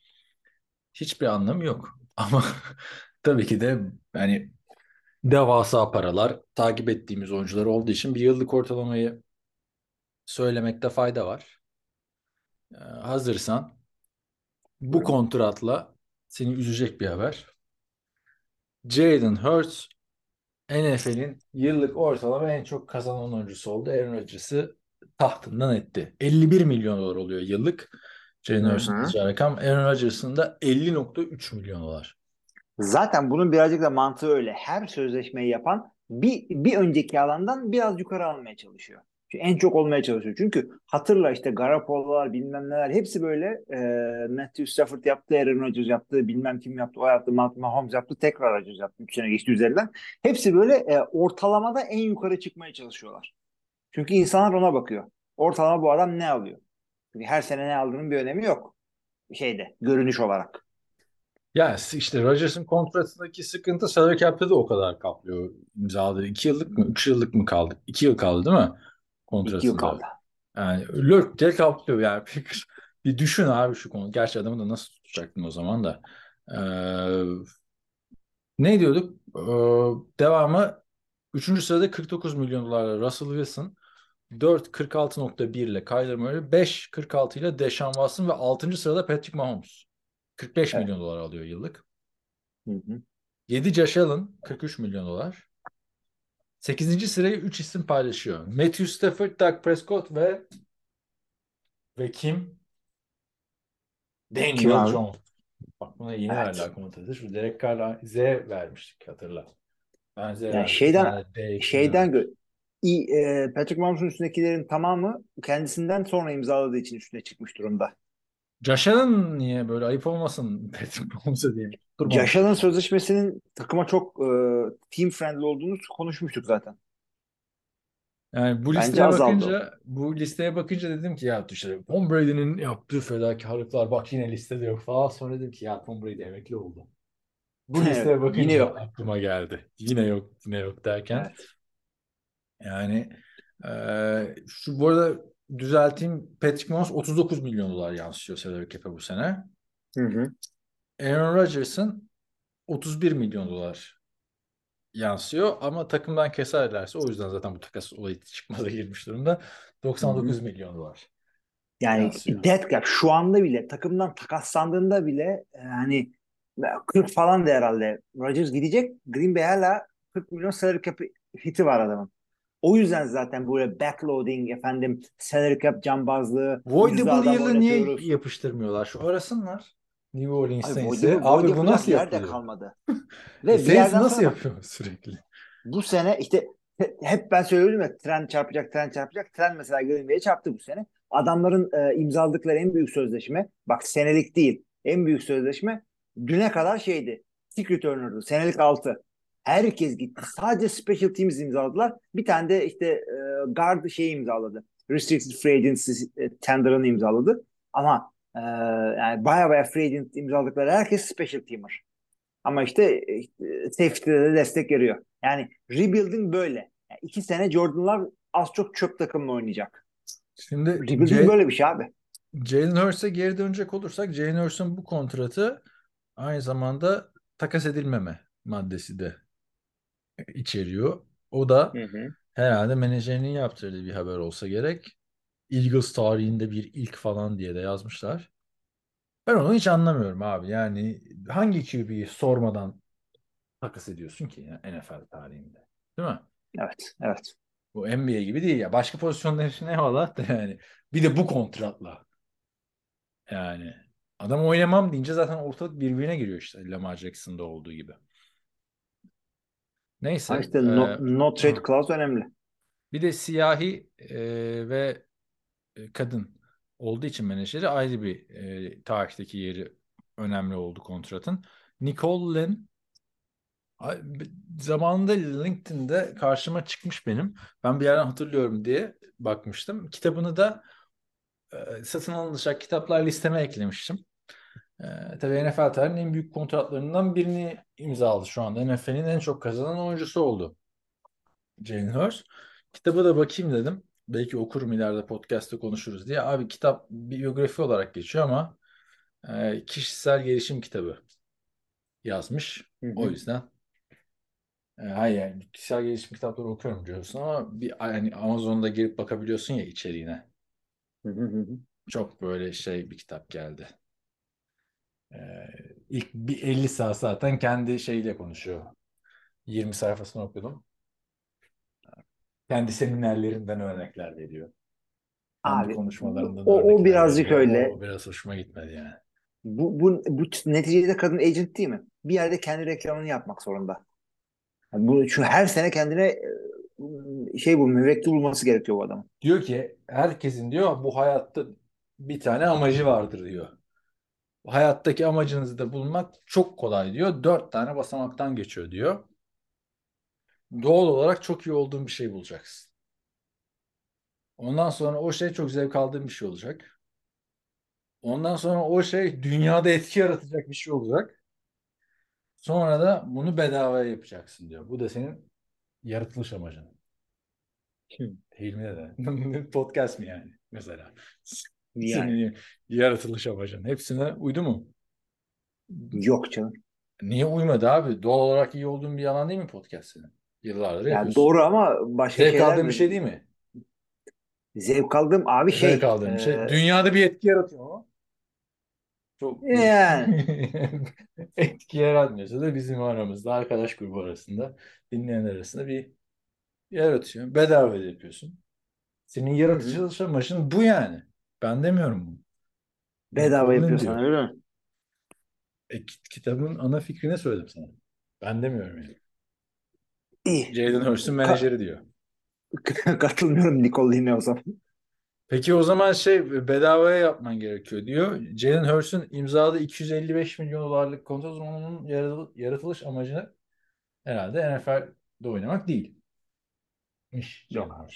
D: hiçbir anlamı yok. Ama tabii ki de yani devasa paralar takip ettiğimiz oyuncular olduğu için bir yıllık ortalamayı söylemekte fayda var. Ee, hazırsan bu kontratla seni üzecek bir haber. Jalen Hurts NFL'in yıllık ortalama en çok kazanan oyuncusu oldu. Aaron Rodgers'ı tahtından etti. 51 milyon dolar oluyor yıllık. Jalen alacağı rakam. Aaron Rodgers'ın da 50.3 milyon dolar.
E: Zaten bunun birazcık da mantığı öyle. Her sözleşmeyi yapan bir, bir önceki alandan biraz yukarı almaya çalışıyor. En çok olmaya çalışıyor. Çünkü hatırla işte Garoppolo'lar bilmem neler hepsi böyle e, Matthew Stafford yaptı, Aaron Rodgers yaptı, bilmem kim yaptı, o yaptı, Mah- Mahomes yaptı, tekrar Rodgers yaptı. 3 sene geçti üzerinden. Hepsi böyle e, ortalamada en yukarı çıkmaya çalışıyorlar. Çünkü insanlar ona bakıyor. Ortalama bu adam ne alıyor? Çünkü her sene ne aldığının bir önemi yok. Şeyde, görünüş olarak.
D: Ya işte Rodgers'ın kontratındaki sıkıntı salary cap'te de o kadar kaplıyor imzaladığı. 2 yıllık mı 3 yıllık mı kaldı? 2 yıl kaldı değil mi? Kontratında.
E: İki yıl kaldı.
D: Yani lört diye kaplıyor yani. Bir, bir düşün abi şu konu. Gerçi adamı da nasıl tutacaktın o zaman da. Ee, ne diyorduk? Ee, devamı 3. sırada 49 milyon dolarla Russell Wilson. 4 46.1 ile Kyler Murray, 5 46 ile Deshaun Watson ve 6. sırada Patrick Mahomes. 45
E: Evet.
D: milyon dolar alıyor yıllık.
E: Hı hı.
D: 7 Josh Allen 43 milyon dolar. 8. sırayı 3 isim paylaşıyor. Matthew Stafford, Dak Prescott ve ve kim? Daniel
E: Kim abi?
D: Jones. Bak buna yeni
E: Evet.
D: verdiler komutatı. Şu Derek Carr'a Z vermiştik hatırla. Ben Z
E: şeyden-
D: Bir tane D ekledim.
E: Şeyden gö İ- e, Patrick Mahomes'un üstündekilerin tamamı kendisinden sonra imzaladığı için üstüne çıkmış durumda.
D: Allen niye böyle ayıp olmasın Patrick Mahomes'a diyeyim.
E: Allen sözleşmesinin takıma çok e, team friendly olduğunu konuşmuştuk zaten.
D: Yani bu
E: Bence
D: listeye
E: azaldı
D: bakınca bu listeye bakınca dedim ki ya işte Tom Brady'nin yaptığı fedakarlıklar bak yine listede yok falan. Sonra dedim ki ya Tom Brady emekli oldu. Bu
E: Evet,
D: listeye bakınca
E: yine yok.
D: aklıma geldi. Yine yok, yine yok derken.
E: Evet.
D: Yani eee, şu bu arada düzelteyim. Patrick Mahomes 39 milyon dolar yansıyor salary cap'e bu sene.
E: Hı hı.
D: Aaron Rodgers'ın 31 milyon dolar yansıyor ama takımdan keserlerse o yüzden zaten bu takas olayı çıkmaza girmiş durumda. 99 milyon dolar.
E: Yani
D: Yansıyor.
E: dead cap şu anda bile takımdan takaslandığında bile yani 40 falan da herhalde. Rodgers gidecek. Green Bay hala 40 milyon salary cap hiti var adamın. O yüzden zaten böyle backloading efendim salary cap cambazlığı yüzde
D: Voidable
E: adam
D: yıl'ı niye yapıştırmıyorlar? Şu arasınlar. New Orleans Saints'e. Abi bu nasıl yapıyor?
E: kalmadı. Ve
D: Saints nasıl
E: sonra
D: yapıyor sürekli?
E: bu sene işte he- hep ben söylüyorum ya tren çarpacak tren çarpacak. Tren mesela Green Bay'e çarptı bu sene. Adamların e, imzaladıkları en büyük sözleşme bak senelik değil en büyük sözleşme düne kadar şeydi. Kick returner'dı. Senelik 6. Herkes gitti. Sadece special teams imzaladılar. Bir tane de işte e, guard şeyi imzaladı. Restricted Free Agency tender'ını imzaladı. Ama e, yani baya baya free agent imzaladıkları herkes special teamer. Ama işte, işte safety'de de destek veriyor. Yani rebuilding böyle. Yani iki sene Jordan'lar az çok çöp takımla oynayacak.
D: Şimdi
E: Rebuilding
D: C-
E: böyle bir şey abi.
D: Jalen Hurts'e geri dönecek olursak Jalen Hurts'un bu kontratı aynı zamanda takas edilmeme maddesi de içeriyor. O da herhalde menajerinin yaptırdığı bir haber olsa gerek. Eagles tarihinde bir ilk falan diye de yazmışlar. Ben onu hiç anlamıyorum abi. Yani hangi QB'yi sormadan takas ediyorsun ki ya NFL tarihinde? Değil mi?
E: Evet, evet.
D: Bu NBA gibi değil ya. Başka pozisyonlar için eyvallah da yani. Bir de bu kontratla. Yani adam oynamam deyince zaten ortalık birbirine giriyor işte Lamar Jackson'da olduğu gibi. Neyse.
E: Ha işte
D: e,
E: no, no trade
D: hı.
E: clause önemli.
D: bir de siyahi e, ve kadın olduğu için menajeri ayrı bir e, tarihteki yeri önemli oldu kontratın. Nicole Lynn zamanında LinkedIn'de karşıma çıkmış benim. Ben bir yerden hatırlıyorum diye bakmıştım. Kitabını da e, satın alınacak kitaplar listeme eklemiştim. E, tabii NFL tarihinin en büyük kontratlarından birini imzaladı şu anda. NFL'in en çok kazanan oyuncusu oldu. Jalen Hurts. Kitabı da bakayım dedim. Belki okurum ileride podcast'te konuşuruz diye. Abi kitap biyografi olarak geçiyor ama e, kişisel gelişim kitabı yazmış.
E: Hı hı.
D: O yüzden e, hayır yani kişisel gelişim kitapları okuyorum diyorsun ama bir yani Amazon'da girip bakabiliyorsun ya içeriğine.
E: Hı.
D: Çok böyle şey bir kitap geldi. E, ilk bir 50 saat zaten kendi şeyiyle konuşuyor. 20 sayfasını okudum. Kendi seminerlerinden örnekler veriyor. Kendi
E: Abi
D: konuşmalarından
E: o, o birazcık
D: veriyor.
E: öyle.
D: O biraz hoşuma gitmedi yani.
E: Bu, bu, bu neticede kadın agent değil mi? Bir yerde kendi reklamını yapmak zorunda. Yani bu, şu her sene kendine e, şey bu müvekkil bulması gerekiyor bu adamın.
D: Diyor ki herkesin diyor bu hayatta bir tane amacı vardır diyor. Hayattaki amacınızı da bulmak çok kolay diyor. Dört tane basamaktan geçiyor diyor. Doğal olarak çok iyi olduğun bir şey bulacaksın. Ondan sonra o şey çok zevk aldığın bir şey olacak. Ondan sonra o şey dünyada etki yaratacak bir şey olacak. Sonra da bunu bedavaya yapacaksın diyor. Bu da senin yaratılış amacın. Hilmi de. Podcast mı yani mesela?
E: Yani
D: Senin yaratılış amacın. Hepsine uydu mu?
E: yok canım.
D: Niye uymadı abi? Doğal olarak iyi olduğun bir yalan değil mi podcast senin? Yıllardır
E: Yani
D: yapıyorsun.
E: doğru ama başka
D: Zevk
E: şeyler
D: aldığın bir şey değil mi?
E: Zevk aldığım abi şey.
D: Zevk aldığın bir şey.
E: e,
D: Dünyada bir etki yaratıyor ama. Çok
E: Yani.
D: etki yaratmıyorsa da bizim aramızda, arkadaş grubu arasında, dinleyenler arasında bir yaratıyor. Bedava da yapıyorsun. Senin yaratılış amacın bu yani. Ben demiyorum
E: bedava
D: Nicole'un
E: yapıyorsan
D: diyor.
E: öyle mi?
D: E, kit- kitabın ana fikrini söyledim sana. Ben demiyorum yani.
E: İyi.
D: Jalen Hurst'un menajeri diyor.
E: Katılmıyorum Nicole Lin'e o zaman.
D: Peki o zaman şey bedavaya yapman gerekiyor diyor. Jalen Hurst'un imzaladığı 255 milyon dolarlık kontrat onun yaratıl- yaratılış amacı herhalde NFL'de oynamak değil.
E: Yok abi.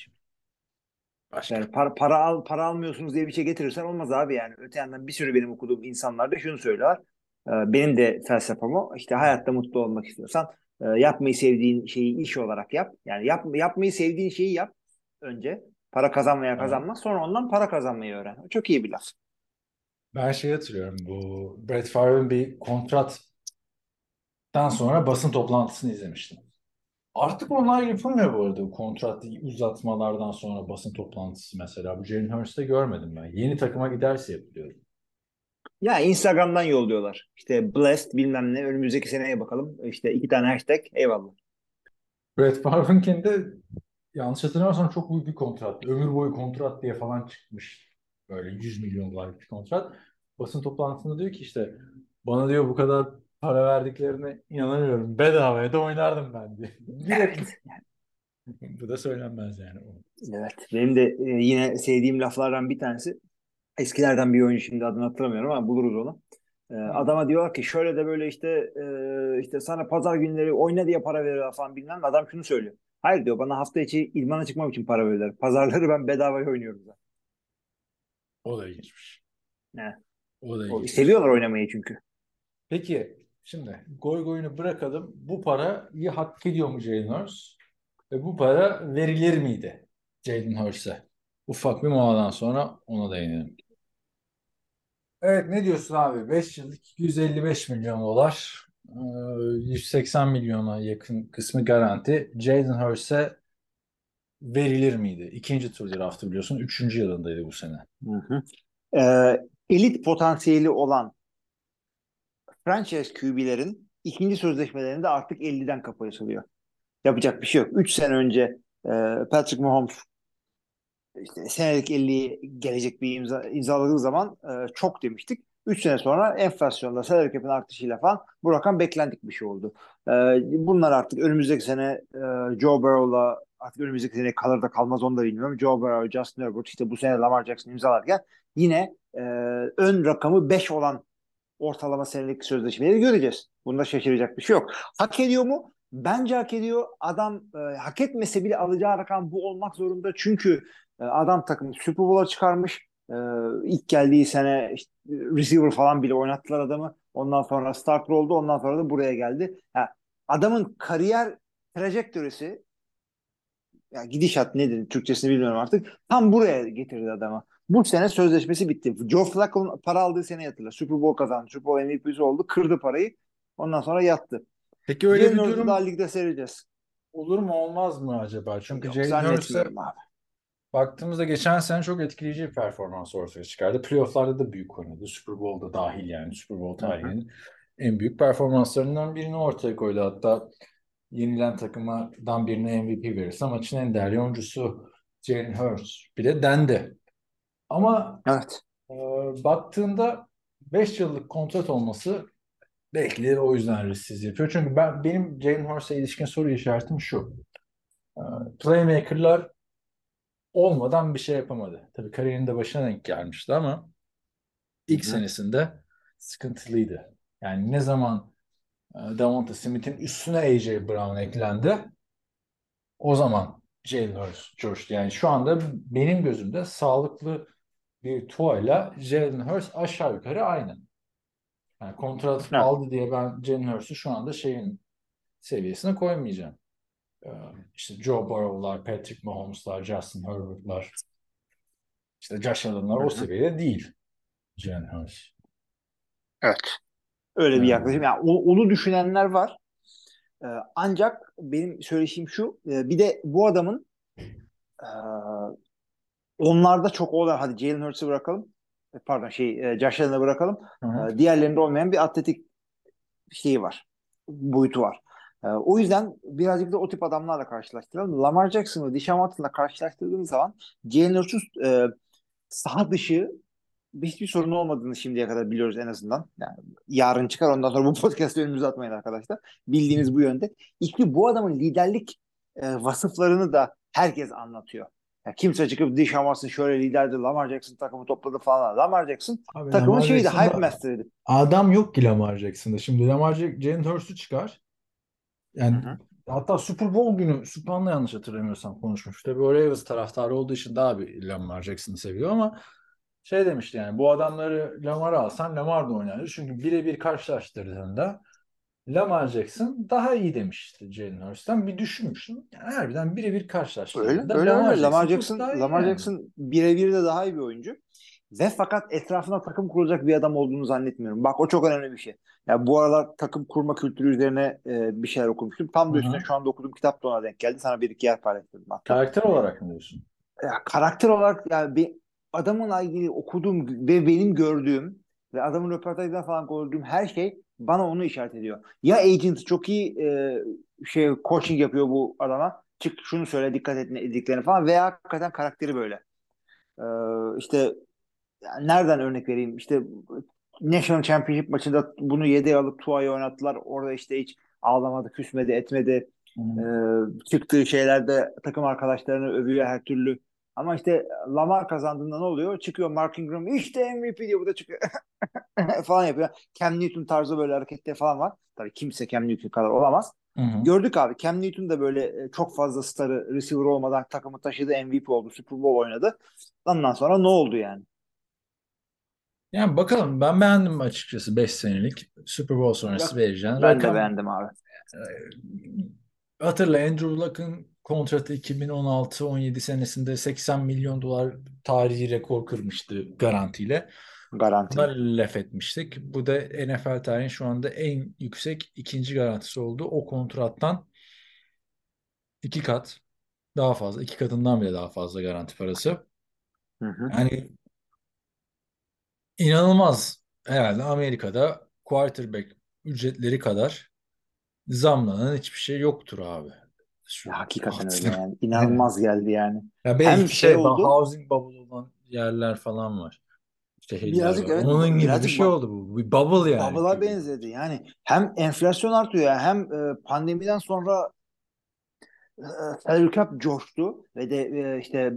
D: Başka.
E: Yani para, para al para almıyorsunuz diye bir şey getirirsen olmaz abi yani. Öte yandan bir sürü benim okuduğum insanlar da şunu söylüyorlar. Ee, benim de felsefem o. İşte hayatta mutlu olmak istiyorsan e, yapmayı sevdiğin şeyi iş olarak yap. Yani yap, yapmayı sevdiğin şeyi yap önce. Para kazanmaya kazanma. Sonra ondan para kazanmayı öğren. Çok iyi bir laf.
D: Ben şey hatırlıyorum bu Brett Favre'ın bir kontrattan sonra basın toplantısını izlemiştim. Artık onlar yapılmıyor bu arada. Kontrat uzatmalardan sonra basın toplantısı mesela. Bu Jalen Hurst'te görmedim ben. Yeni takıma giderse yapılıyor.
E: Ya Instagram'dan yolluyorlar. İşte blessed bilmem ne önümüzdeki seneye bakalım. İşte iki tane hashtag eyvallah.
D: Brett Favre'ınki de yanlış hatırlamıyorsam çok büyük bir kontrat. Ömür boyu kontrat diye falan çıkmış. Böyle 100 milyon dolarlık bir kontrat. Basın toplantısında diyor ki işte bana diyor bu kadar para verdiklerine inanamıyorum. Bedavaya da oynardım ben diye. Direkt. bu da söylenmez yani.
E: Evet. Benim de e, yine sevdiğim laflardan bir tanesi eskilerden bir oyuncu şimdi adını hatırlamıyorum ama buluruz onu. E, adama diyorlar ki şöyle de böyle işte e, işte sana pazar günleri oyna diye para veriyorlar falan bilmem. Adam şunu söylüyor. Hayır diyor bana hafta içi ilmana çıkmam için para veriyorlar. Pazarları ben bedavaya oynuyorum zaten.
D: O da ilginçmiş.
E: Evet.
D: O da ilginç.
E: seviyorlar oynamayı çünkü.
D: Peki şimdi goy goyunu bırakalım. Bu parayı hak ediyor mu Jalen Hurts? Ve bu para verilir miydi Jalen Hurts'e? Ufak bir moladan sonra ona değinelim. Evet ne diyorsun abi? 5 yıllık 255 milyon dolar. Ee, 180 milyona yakın kısmı garanti. Jalen Hurts'e verilir miydi? İkinci tur draftı biliyorsun. Üçüncü yılındaydı bu sene.
E: Hı hı. Ee, elit potansiyeli olan franchise QB'lerin ikinci sözleşmelerinde artık 50'den kapı açılıyor. Yapacak bir şey yok. 3 sene önce e, Patrick Mahomes işte senelik 50'yi gelecek bir imza, imzaladığı zaman e, çok demiştik. 3 sene sonra enflasyonda salary cap'in artışıyla falan bu rakam beklendik bir şey oldu. E, bunlar artık önümüzdeki sene e, Joe Burrow'la artık önümüzdeki sene kalır da kalmaz onu da bilmiyorum. Joe Burrow, Justin Herbert işte bu sene Lamar Jackson imzalarken yine e, ön rakamı 5 olan ortalama senelik sözleşmeleri göreceğiz. Bunda şaşıracak bir şey yok. Hak ediyor mu? Bence hak ediyor. Adam e, hak etmese bile alacağı rakam bu olmak zorunda. Çünkü e, adam takımı Super Bowl'a çıkarmış. E, ilk geldiği sene işte, receiver falan bile oynattılar adamı. Ondan sonra starter oldu. Ondan sonra da buraya geldi. Yani adamın kariyer trajektörisi yani gidişat nedir Türkçesini bilmiyorum artık. Tam buraya getirdi adamı. Bu sene sözleşmesi bitti. Joe Flacco'nun para aldığı sene hatırla. Super Bowl kazandı. Super Bowl MVP'si oldu. Kırdı parayı. Ondan sonra yattı.
D: Peki öyle bir
E: Jalen Hurts'u
D: durum
E: daha ligde seyredeceğiz.
D: olur mu olmaz mı acaba? Çünkü Jalen Hurts'e baktığımızda geçen sene çok etkileyici bir performans ortaya çıkardı. Playoff'larda da büyük oynadı. Super Bowl'da dahil yani. Super Bowl tarihinin en büyük performanslarından birini ortaya koydu. Hatta yenilen takımdan birine MVP verirse maçın en değerli oyuncusu Jalen Hurts bile dendi. Ama
E: Evet.
D: e, baktığında 5 yıllık kontrat olması belki de o yüzden risksiz yapıyor. Çünkü ben benim Jalen Hurts'a ilişkin soru işaretim şu. E, playmaker'lar olmadan bir şey yapamadı. Tabii kariyerinde başına denk gelmişti ama ilk
E: Hı
D: senesinde sıkıntılıydı. Yani ne zaman e, Devonta Smith'in üstüne AJ Brown eklendi o zaman Jalen Hurts coştu. Yani şu anda benim gözümde sağlıklı bir tuayla Jalen Hurts aşağı yukarı aynı. Yani kontrat
E: Evet.
D: aldı diye ben Jalen Hurts'u şu anda şeyin seviyesine koymayacağım. Ee, işte Joe Burrow'lar, Patrick Mahomes'lar, Justin Herbert'lar, işte Josh Allen'lar o seviyede değil Jalen Hurts.
E: Evet. Öyle bir
D: Yani.
E: yaklaşım. Yani o- onu düşünenler var. Ee, ancak benim söyleyişim şu. e, bir de bu adamın e, onlarda çok olan hadi Jalen Hurts'ı bırakalım. E, Pardon şey e, Josh Allen'ı bırakalım.
D: Hı hı.
E: E, diğerlerinde olmayan bir atletik şeyi var. Boyutu var. E, o yüzden birazcık da o tip adamlarla karşılaştıralım. Lamar Jackson'ı Deshaun Watson'la karşılaştırdığımız zaman Jalen Hurts'un e, saha dışı hiçbir sorun olmadığını şimdiye kadar biliyoruz en azından. Yani yarın çıkar ondan sonra bu podcast'ı önümüze atmayın arkadaşlar. Bildiğiniz bu yönde. İki bu adamın liderlik e, vasıflarını da herkes anlatıyor. Yani kimse çıkıp Deshaun Watson şöyle liderdi, Lamar Jackson takımı topladı falan. Lamar Jackson
D: Abi
E: takımın
D: Lamar Jackson'da
E: hype master'ıydı.
D: adam yok ki Lamar Jackson'da. Şimdi Lamar Jalen Hurts'u çıkar. Yani
E: Hı hı.
D: hatta Super Bowl günü Sübhan'la yanlış hatırlamıyorsam konuşmuş. Tabii o Ravens taraftarı olduğu için daha bir Lamar Jackson'ı seviyor ama şey demişti yani bu adamları Lamar'a alsan Lamar da oynardı. Çünkü birebir karşılaştırdığında Lamar Jackson daha iyi demişti Jalen Hurts'tan. Bir düşünmüştüm. Yani harbiden birebir
E: Öyle,
D: karşılaştırdığında
E: öyle,
D: Lamar
E: öyle. Lamar
D: Jackson
E: Jackson, Lamar
D: yani.
E: Jackson birebir de daha iyi bir oyuncu. Ve fakat etrafına takım kuracak bir adam olduğunu zannetmiyorum. Bak o çok önemli bir şey. Ya bu aralar takım kurma kültürü üzerine e, bir şeyler okumuştum. Tam da üstüne şu anda okuduğum kitap da ona denk geldi. Sana bir iki yer paylaştırdım hatta.
D: Karakter olarak mı diyorsun?
E: Ya, karakter olarak yani bir adamınla ilgili okuduğum ve benim gördüğüm ve adamın röportajından falan gördüğüm her şey bana onu işaret ediyor. Ya agent çok iyi e, şey coaching yapıyor bu adama. Çık şunu söyle dikkat et ediklerini falan veya hakikaten karakteri böyle. Ee, işte nereden örnek vereyim? İşte National Championship maçında bunu yedeğe alıp Tua'yı oynattılar. Orada işte hiç ağlamadı, küsmedi, etmedi. Ee, çıktığı şeylerde takım arkadaşlarını övüyor her türlü. Ama işte Lamar kazandığında ne oluyor? Çıkıyor Mark Ingram işte MVP diyor bu da çıkıyor falan yapıyor. Cam Newton tarzı böyle hareketler falan var. Tabii kimse Cam Newton kadar olamaz.
D: Hı hı.
E: Gördük abi Cam Newton da böyle e, çok fazla starı receiver olmadan takımı taşıdı MVP oldu Super Bowl oynadı. Ondan sonra ne oldu yani?
D: Yani bakalım ben beğendim açıkçası 5 senelik Super Bowl sonrası
E: Yok,
D: vereceğin
E: Ben de
D: rakam.
E: beğendim abi.
D: Hatırla Andrew Luck'ın kontratı 2016-17 senesinde 80 milyon dolar tarihi rekor kırmıştı garantiyle.
E: Garanti.
D: Buna laf etmiştik. Bu da NFL tarihinin şu anda en yüksek ikinci garantisi oldu. O kontrattan iki kat daha fazla, iki katından bile daha fazla garanti parası.
E: Hı hı.
D: Yani inanılmaz. Herhalde Amerika'da quarterback ücretleri kadar zamlanan hiçbir şey yoktur abi. Şu
E: hakikaten öyle yani. İnanılmaz geldi yani.
D: Ya belki
E: Hem
D: şey,
E: şey oldu-
D: housing bubble olan yerler falan var. Şehirler
E: Birazcık
D: var.
E: evet,
D: Onun gibi bir
E: birazcık
D: şey
E: bu-
D: oldu bu. Bir bubble yani.
E: Bubble'a benzedi. Yani hem enflasyon artıyor hem e, pandemiden sonra e, salary cap coştu ve de e, işte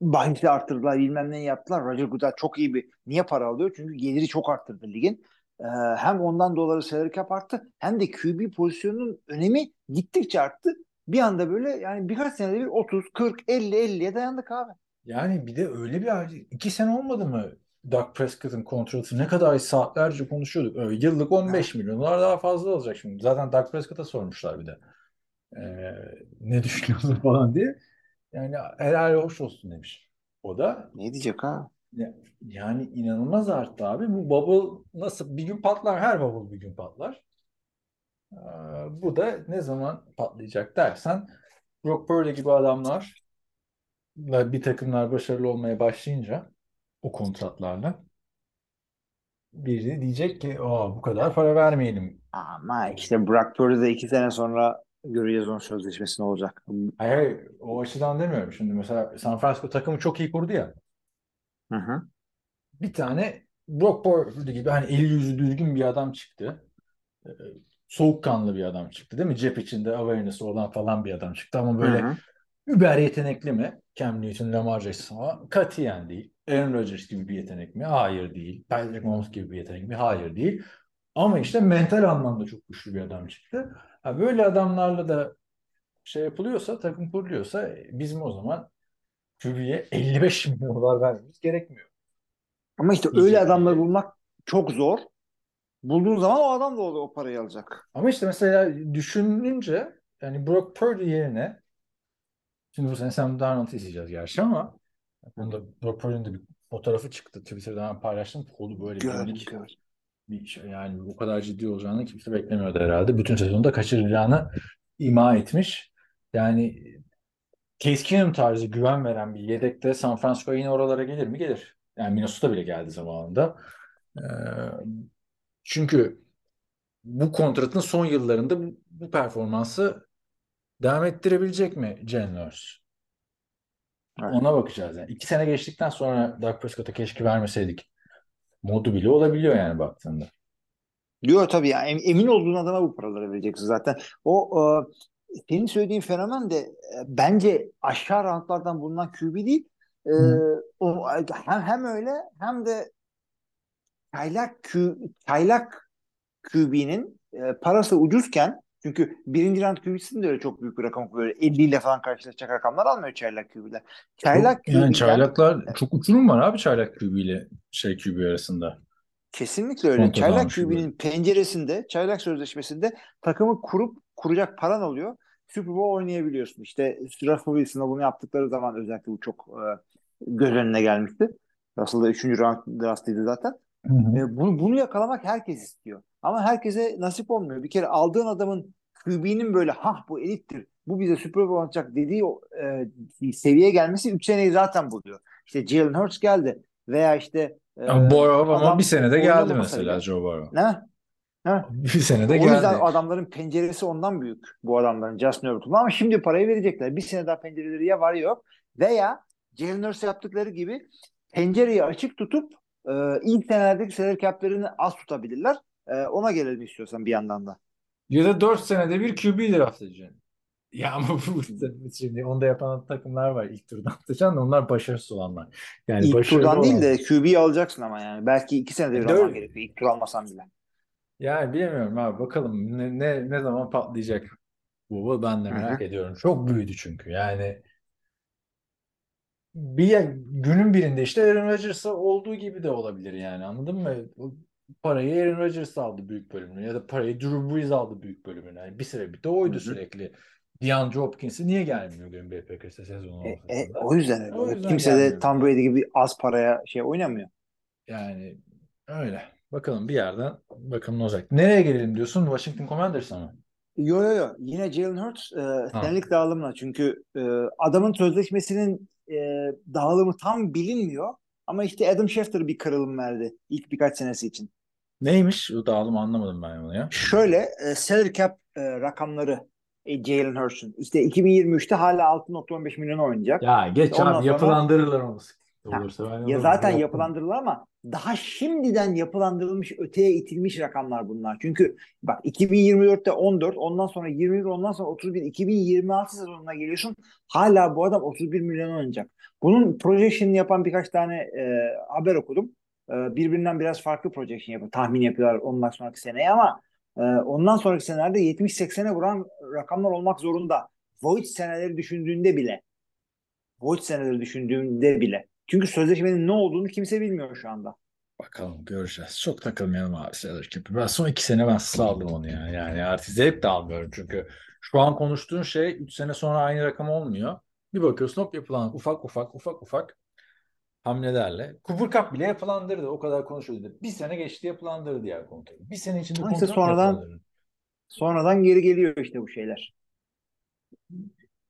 E: bahisi arttırdılar bilmem ne yaptılar. Roger Goodell çok iyi bir niye para alıyor? Çünkü geliri çok arttırdı ligin. E, hem ondan dolayı salary cap arttı hem de QB pozisyonunun önemi gittikçe arttı. Bir anda böyle yani birkaç senede bir 30, 40, 50, 50'ye dayandık abi.
D: Yani bir de öyle bir iki sene olmadı mı Dak Prescott'ın kontratı ne kadar saatlerce konuşuyorduk. Öyle yıllık 15 milyon dolar daha fazla olacak şimdi. Zaten Dak Prescott'a sormuşlar bir de. Ee, ne düşünüyorsun falan diye. Yani helal hoş olsun demiş. O da
E: Ne diyecek ha?
D: Ya- Yani inanılmaz arttı abi. Bu bubble nasıl bir gün patlar? Her bubble bir gün patlar. Ee, bu da ne zaman patlayacak dersen Brock Purdy gibi adamlar ve bir takımlar başarılı olmaya başlayınca o kontratlarla biri diyecek ki Aa, bu kadar para vermeyelim.
E: Ama işte Brock Purdy'de iki sene sonra göreceğiz onun sözleşmesi ne olacak.
D: Hayır, hayır, o açıdan demiyorum. Şimdi mesela San Francisco takımı çok iyi kurdu ya.
E: Hı hı.
D: bir tane Brock Purdy gibi hani eli yüzü düzgün bir adam çıktı. Ee, soğukkanlı bir adam çıktı değil mi? Cep içinde awareness olan falan bir adam çıktı ama böyle
E: Hı hı.
D: über yetenekli mi? Cam Newton, Lamar Jackson ama katiyen değil. Aaron Rodgers gibi bir yetenek mi? Hayır değil. Patrick Mahomes gibi bir yetenek mi? Hayır değil. Ama işte mental anlamda çok güçlü bir adam çıktı. Ha, böyle adamlarla da şey yapılıyorsa, takım kuruluyorsa e, bizim o zaman QB'ye 55 milyon dolar vermemiz gerekmiyor.
E: Ama işte öyle
D: bir
E: adamları bulmak çok zor. Bulduğun zaman o adam da o, o parayı alacak.
D: Ama işte mesela düşününce yani Brock Purdy yerine şimdi bu sene Sam Darnold'u izleyeceğiz gerçi ama bunda Brock Purdy'nin de bir fotoğrafı çıktı. Twitter'dan paylaştım. Kolu böyle
E: Gördüm,
D: minik
E: gördüm.
D: bir şey. Yani bu kadar ciddi olacağını kimse beklemiyordu herhalde. Bütün sezonda kaçıracağını ima etmiş. Yani Case tarzı güven veren bir yedekte San Francisco yine oralara gelir mi? Gelir. Yani Minnesota bile geldi zamanında. Ee, çünkü bu kontratın son yıllarında bu, bu performansı devam ettirebilecek mi Hurts?
E: Evet.
D: Ona bakacağız. Yani iki sene geçtikten sonra Dak Prescott'a keşke vermeseydik. Modu bile olabiliyor yani baktığında.
E: Diyor tabii ya em- emin olduğun adama bu paraları vereceksin zaten. O e, senin söylediğin fenomen de e, bence aşağı rantlardan bulunan QB değil. E,
D: Hı.
E: o hem, hem öyle hem de çaylak Q, çaylak QB'nin e, parası ucuzken çünkü birinci round QB'sinin de öyle çok büyük bir rakam böyle 50 ile falan karşılaşacak rakamlar almıyor çaylak QB'ler. Çaylak
D: Çok- yani çaylaklar çok uçurum var abi çaylak QB ile şey QB arasında.
E: Kesinlikle öyle.
D: Kontrat
E: Çaylak. QB'nin penceresinde, çaylak sözleşmesinde takımı kurup kuracak paran oluyor. Super Bowl oynayabiliyorsun. İşte Russell Wilson'a bunu yaptıkları zaman özellikle bu çok e, göz önüne gelmişti. Russell da 3. round draftıydı zaten.
D: Hı hı.
E: E, bunu, bunu yakalamak herkes istiyor. Ama herkese nasip olmuyor. Bir kere aldığın adamın QB'nin böyle ha bu elittir. Bu bize Super Bowl atacak dediği e, seviyeye gelmesi 3 seneyi zaten buluyor. İşte Jalen Hurts geldi veya işte e,
D: Burrow ama bir senede geldi mesela. Joe Burrow.
E: Ne? Ha?
D: Bir senede
E: o
D: geldi.
E: yüzden adamların penceresi ondan büyük bu adamların Justin Herbert'ın. Ama şimdi parayı verecekler. Bir sene daha pencereleri ya var ya yok. Veya Jalen Hurts yaptıkları gibi pencereyi açık tutup e, ilk senelerdeki salary cap'lerini az tutabilirler. E, ona gelelim istiyorsan bir yandan da.
D: Ya da 4 senede bir QB draft edeceksin. Ya ama bu şimdi onu da yapan takımlar var ilk turdan atacaksın onlar başarısız olanlar. Yani
E: ilk turdan değil
D: olan-
E: de QB'yi alacaksın ama yani. Belki iki senede bir
D: Dört-
E: alman gerekiyor. İlk tur almasan bile.
D: Yani bilmiyorum abi bakalım ne, ne, ne zaman patlayacak bu ben de merak
E: hı.
D: ediyorum. Çok büyüdü çünkü yani bir günün birinde işte Aaron Rodgers'a olduğu gibi de olabilir yani anladın mı? Parayı Aaron Rodgers aldı büyük bölümünü ya da parayı Drew Brees aldı büyük bölümünü. Yani bir sebebi de oydu
E: Hı hı.
D: sürekli. DeAndre Hopkins'i niye gelmiyor Green Bay Packers'e sezonun
E: E, e, o yüzden öyle.
D: O yüzden
E: Kimse de
D: gelmiyor.
E: Tom Brady gibi az paraya şey oynamıyor.
D: Yani öyle. Bakalım bir yerden bakalım ne olacak. Nereye gelelim diyorsun? Washington Commanders'a mı?
E: Yo yo yo. Yine Jalen Hurts e, senelik dağılımla. Çünkü e, adamın sözleşmesinin e, dağılımı tam bilinmiyor. Ama işte Adam Schefter bir kırılım verdi ilk birkaç senesi için.
D: Neymiş? O dağılımı anlamadım ben onu ya.
E: Şöyle e, salary cap e, rakamları e, Jalen Hurts'un. İşte 2023'te hala 6.15 milyon oynayacak.
D: Ya geç
E: Ondan
D: abi yapılandırırlar onu. Olursa
E: Ya
D: alırım.
E: zaten
D: Yapma.
E: yapılandırılır ama daha şimdiden yapılandırılmış, öteye itilmiş rakamlar bunlar. Çünkü bak 2024'te 14, ondan sonra 21, ondan sonra 31, 2026 sezonuna geliyorsun. Hala bu adam 31 milyon oynayacak. Bunun projection'ını yapan birkaç tane e, haber okudum. E, birbirinden biraz farklı projection yapıyor. Tahmin yapıyorlar ondan sonraki seneye ama e, ondan sonraki senelerde 70-80'e vuran rakamlar olmak zorunda. Void seneleri düşündüğünde bile. Void seneleri düşündüğünde bile. Çünkü sözleşmenin ne olduğunu kimse bilmiyor şu anda.
D: Bakalım göreceğiz. Çok takılmayalım abi salary cap'e. Ben son iki sene ben saldım onu ya. Yani artık zevk de almıyorum çünkü şu an konuştuğun şey 3 sene sonra aynı rakam olmuyor. Bir bakıyorsun hop yapılan ufak ufak ufak ufak hamlelerle. Cooper Cup bile yapılandırdı. O kadar konuşuldu. Bir sene geçti yapılandırdı diğer kontratı. Bir sene içinde
E: Ama işte
D: kontrat
E: sonradan-
D: yapılandırdı.
E: Sonradan geri geliyor işte bu şeyler.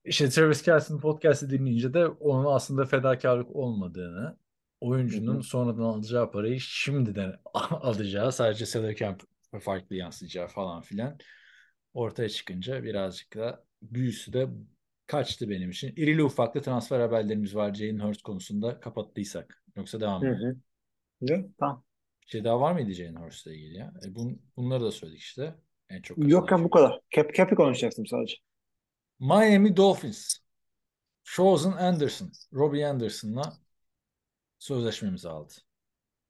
D: İşte Travis Kelce'nin podcast'ı dinleyince de onun aslında fedakarlık olmadığını, oyuncunun
E: Hı hı.
D: sonradan alacağı parayı şimdiden alacağı, sadece salary cap farklı yansıyacağı falan filan ortaya çıkınca birazcık da büyüsü de kaçtı benim için. İrili ufaklı transfer haberlerimiz var Jalen Hurts konusunda kapattıysak. Yoksa devam edelim.
E: Tamam.
D: Bir şey daha var mıydı Jalen Hurts'la ilgili ya? E bun, bunları da söyledik işte. En çok
E: Yok ya bu kadar. Cap, cap'i konuşacaktım sadece.
D: Miami Dolphins. Chosen Anderson. Robbie Anderson'la sözleşme imzaladı.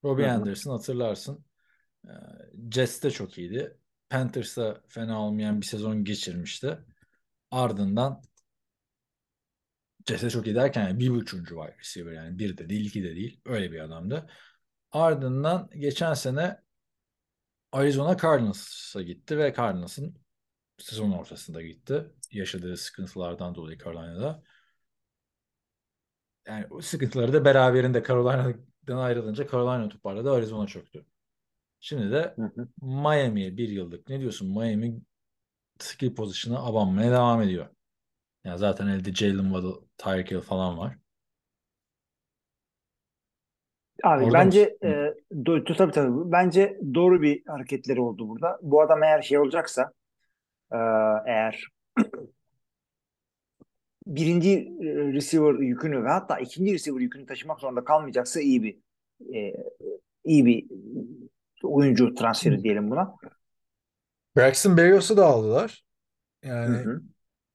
D: Robbie
E: Hı hı.
D: Anderson hatırlarsın. e, Jets'te çok iyiydi. Panthers'ta fena olmayan bir sezon geçirmişti. Ardından Jets'te çok iyi derken yani bir üçüncü wide receiver yani bir de değil iki de değil. Öyle bir adamdı. Ardından geçen sene Arizona Cardinals'a gitti ve Cardinals'ın sezon ortasında gitti. Yaşadığı sıkıntılardan dolayı Carolina'da. Yani o sıkıntıları da beraberinde Carolina'dan ayrılınca Carolina toparladı. Arizona çöktü. Şimdi de. Miami'ye bir yıllık. Ne diyorsun? Miami skill pozisyona abanmaya devam ediyor. Yani zaten elde Jalen Waddle, Tyreek Hill falan var.
E: Abi
D: Orada
E: bence
D: mısın?
E: e, do, tabii tabii. Bence doğru bir hareketleri oldu burada. Bu adam eğer şey olacaksa e, eğer birinci e, receiver yükünü ve hatta ikinci receiver yükünü taşımak zorunda kalmayacaksa iyi bir e, iyi bir oyuncu transferi diyelim buna.
D: Braxton Berrios'u da aldılar.
E: Hı
D: Yani
E: hı.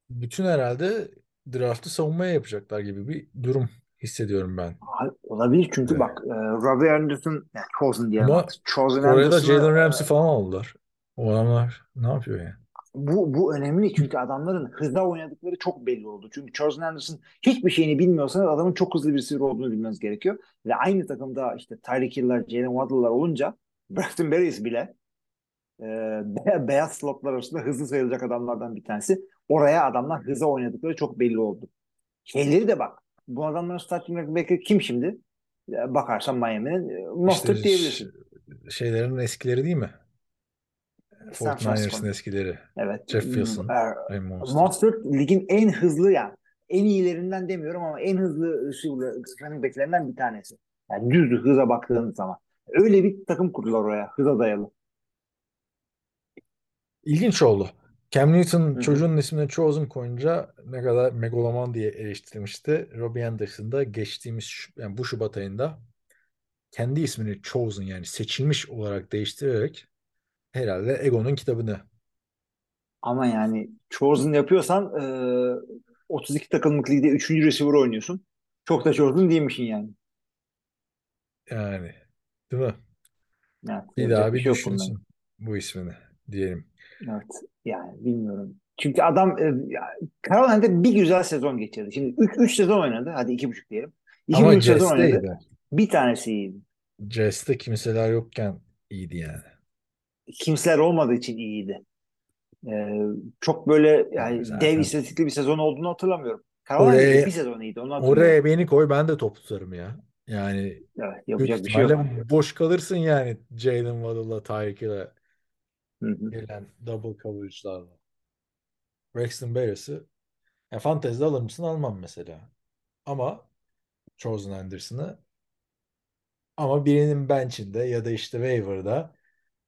D: bütün herhalde draftı savunmaya yapacaklar gibi bir durum hissediyorum ben.
E: Abi, Olabilir çünkü
D: Evet.
E: bak e, Robbie Anderson yani Chosen diyelim
D: Ama
E: artık. Chosen
D: Oraya da Jalen
E: e,
D: Ramsey falan aldılar. O adamlar ne yapıyor yani?
E: Bu, bu önemli çünkü adamların hızla oynadıkları çok belli oldu. Çünkü Chosen Anderson hiçbir şeyini bilmiyorsanız adamın çok hızlı bir receiver olduğunu bilmeniz gerekiyor. Ve aynı takımda işte Tyreek Hill'ler, Jalen Waddle'lar olunca Braxton Berrios bile e, be- beyaz slotlar arasında hızlı sayılacak adamlardan bir tanesi. Oraya adamlar hızla oynadıkları çok belli oldu. Şeyleri de bak. Bu adamların starting backer kim şimdi? e, bakarsan Miami'nin e, Mostert
D: İşte
E: diyebilirsin.
D: şeylerin eskileri değil mi? 49ers'ın
E: Francisco'nun.
D: eskileri.
E: Evet.
D: Jeff Wilson,
E: E,
D: Ray Mostert.
E: Mostert ligin en hızlı yani en iyilerinden demiyorum ama en hızlı running backlerinden bir tanesi. Yani düz hıza baktığın zaman. Öyle bir takım kurdular oraya. Hıza dayalı.
D: İlginç oldu. Cam Newton
E: hı.
D: çocuğun ismine Chosen koyunca ne kadar megaloman diye eleştirilmişti. Robbie Anderson da geçtiğimiz yani bu Şubat ayında kendi ismini Chosen yani seçilmiş olarak değiştirerek herhalde Ego'nun kitabını
E: Ama yani Chosen yapıyorsan e, 32 takımlık ligde 3. receiver oynuyorsun. Çok da Chosen değilmişsin yani.
D: yani değil mi?
E: Evet,
D: Bir daha bir
E: şey
D: düşünsün bu ismini diyelim.
E: Evet. Yani bilmiyorum. Çünkü adam e, Carolina'da bir güzel sezon geçirdi. Şimdi 3 sezon oynadı. Hadi 2,5 diyelim. 2
D: Ama
E: sezon oynadı. Bir tanesi iyiydi.
D: Jess'te kimseler yokken iyiydi yani.
E: Kimseler olmadığı için iyiydi. Ee, çok böyle yani
D: Zaten-
E: dev istatistikli bir sezon olduğunu hatırlamıyorum.
D: Oraya-
E: bir sezon iyiydi. Onu.
D: Oraya beni koy ben de top tutarım ya. Yani büyük
E: yapacak bir şey yok.
D: boş kalırsın yani Jalen Waddle'la Tyreek ile
E: Hı hı.
D: gelen double coverage'larla. Braxton Berrios'ı ya fantezide alır mısın almam mesela. Ama Chosen Anderson'ı ama birinin bench'inde ya da işte waiver'da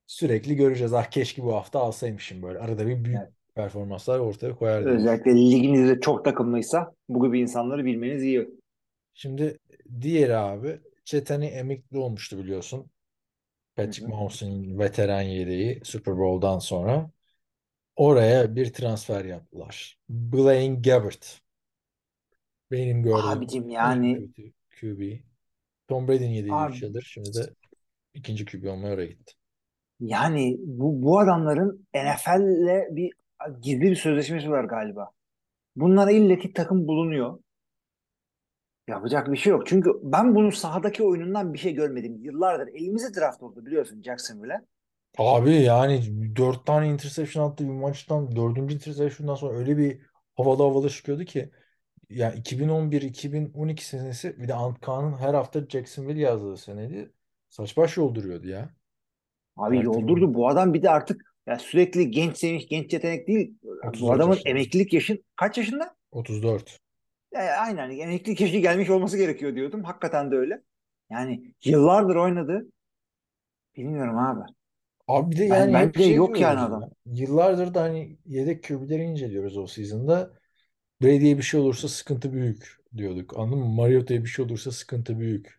D: sürekli göreceğiz. Ah keşke bu hafta alsaymışım böyle. Arada bir büyük
E: Evet.
D: performanslar ortaya koyar diye.
E: Özellikle liginizde çok takımlıysa bu gibi insanları bilmeniz iyi.
D: Şimdi diğeri abi Chetani emekli olmuştu biliyorsun. Patrick. Mahomes'un veteran yedeği Super Bowl'dan sonra oraya bir transfer yaptılar. Blaine Gabbert. Benim gördüğüm
E: Abicim yani
D: QB. Tom Brady'nin yediği
E: Abi-
D: 3 yıldır. Şimdi de ikinci QB olmaya oraya gitti.
E: Yani bu, bu adamların NFL'le bir gizli bir sözleşmesi var galiba. Bunlara illaki takım bulunuyor. Yapacak bir şey yok. Çünkü ben bunun sahadaki oyunundan bir şey görmedim. Yıllardır elimize draft oldu biliyorsun Jacksonville'e.
D: Abi yani 4 tane interception attı bir maçtan. 4. interception'dan sonra öyle bir havalı havalı çıkıyordu ki. Ya 2011-2012 senesi bir de Ant Kaan'ın her hafta Jacksonville yazdığı seneydi. Saç baş yolduruyordu ya.
E: Abi
D: Artık-
E: yoldurdu. Bu adam bir de artık ya sürekli genç sevmiş, genç yetenek değil.
D: 34
E: Bu adamın
D: yaşında.
E: emeklilik yaşın kaç yaşında?
D: 34.
E: E, aynen emeklilik yaşı gelmiş olması gerekiyor diyordum. Hakikaten de öyle. Yani yıllardır oynadı. Bilmiyorum abi.
D: Abi bir de
E: Ben-
D: yani hep
E: bence
D: şey
E: yok yani
D: ya.
E: adam.
D: Yıllardır da hani yedek QB'leri inceliyoruz o season'da. Brady'ye bir şey olursa sıkıntı büyük diyorduk. Anladın mı? Mariota'ya bir şey olursa sıkıntı büyük.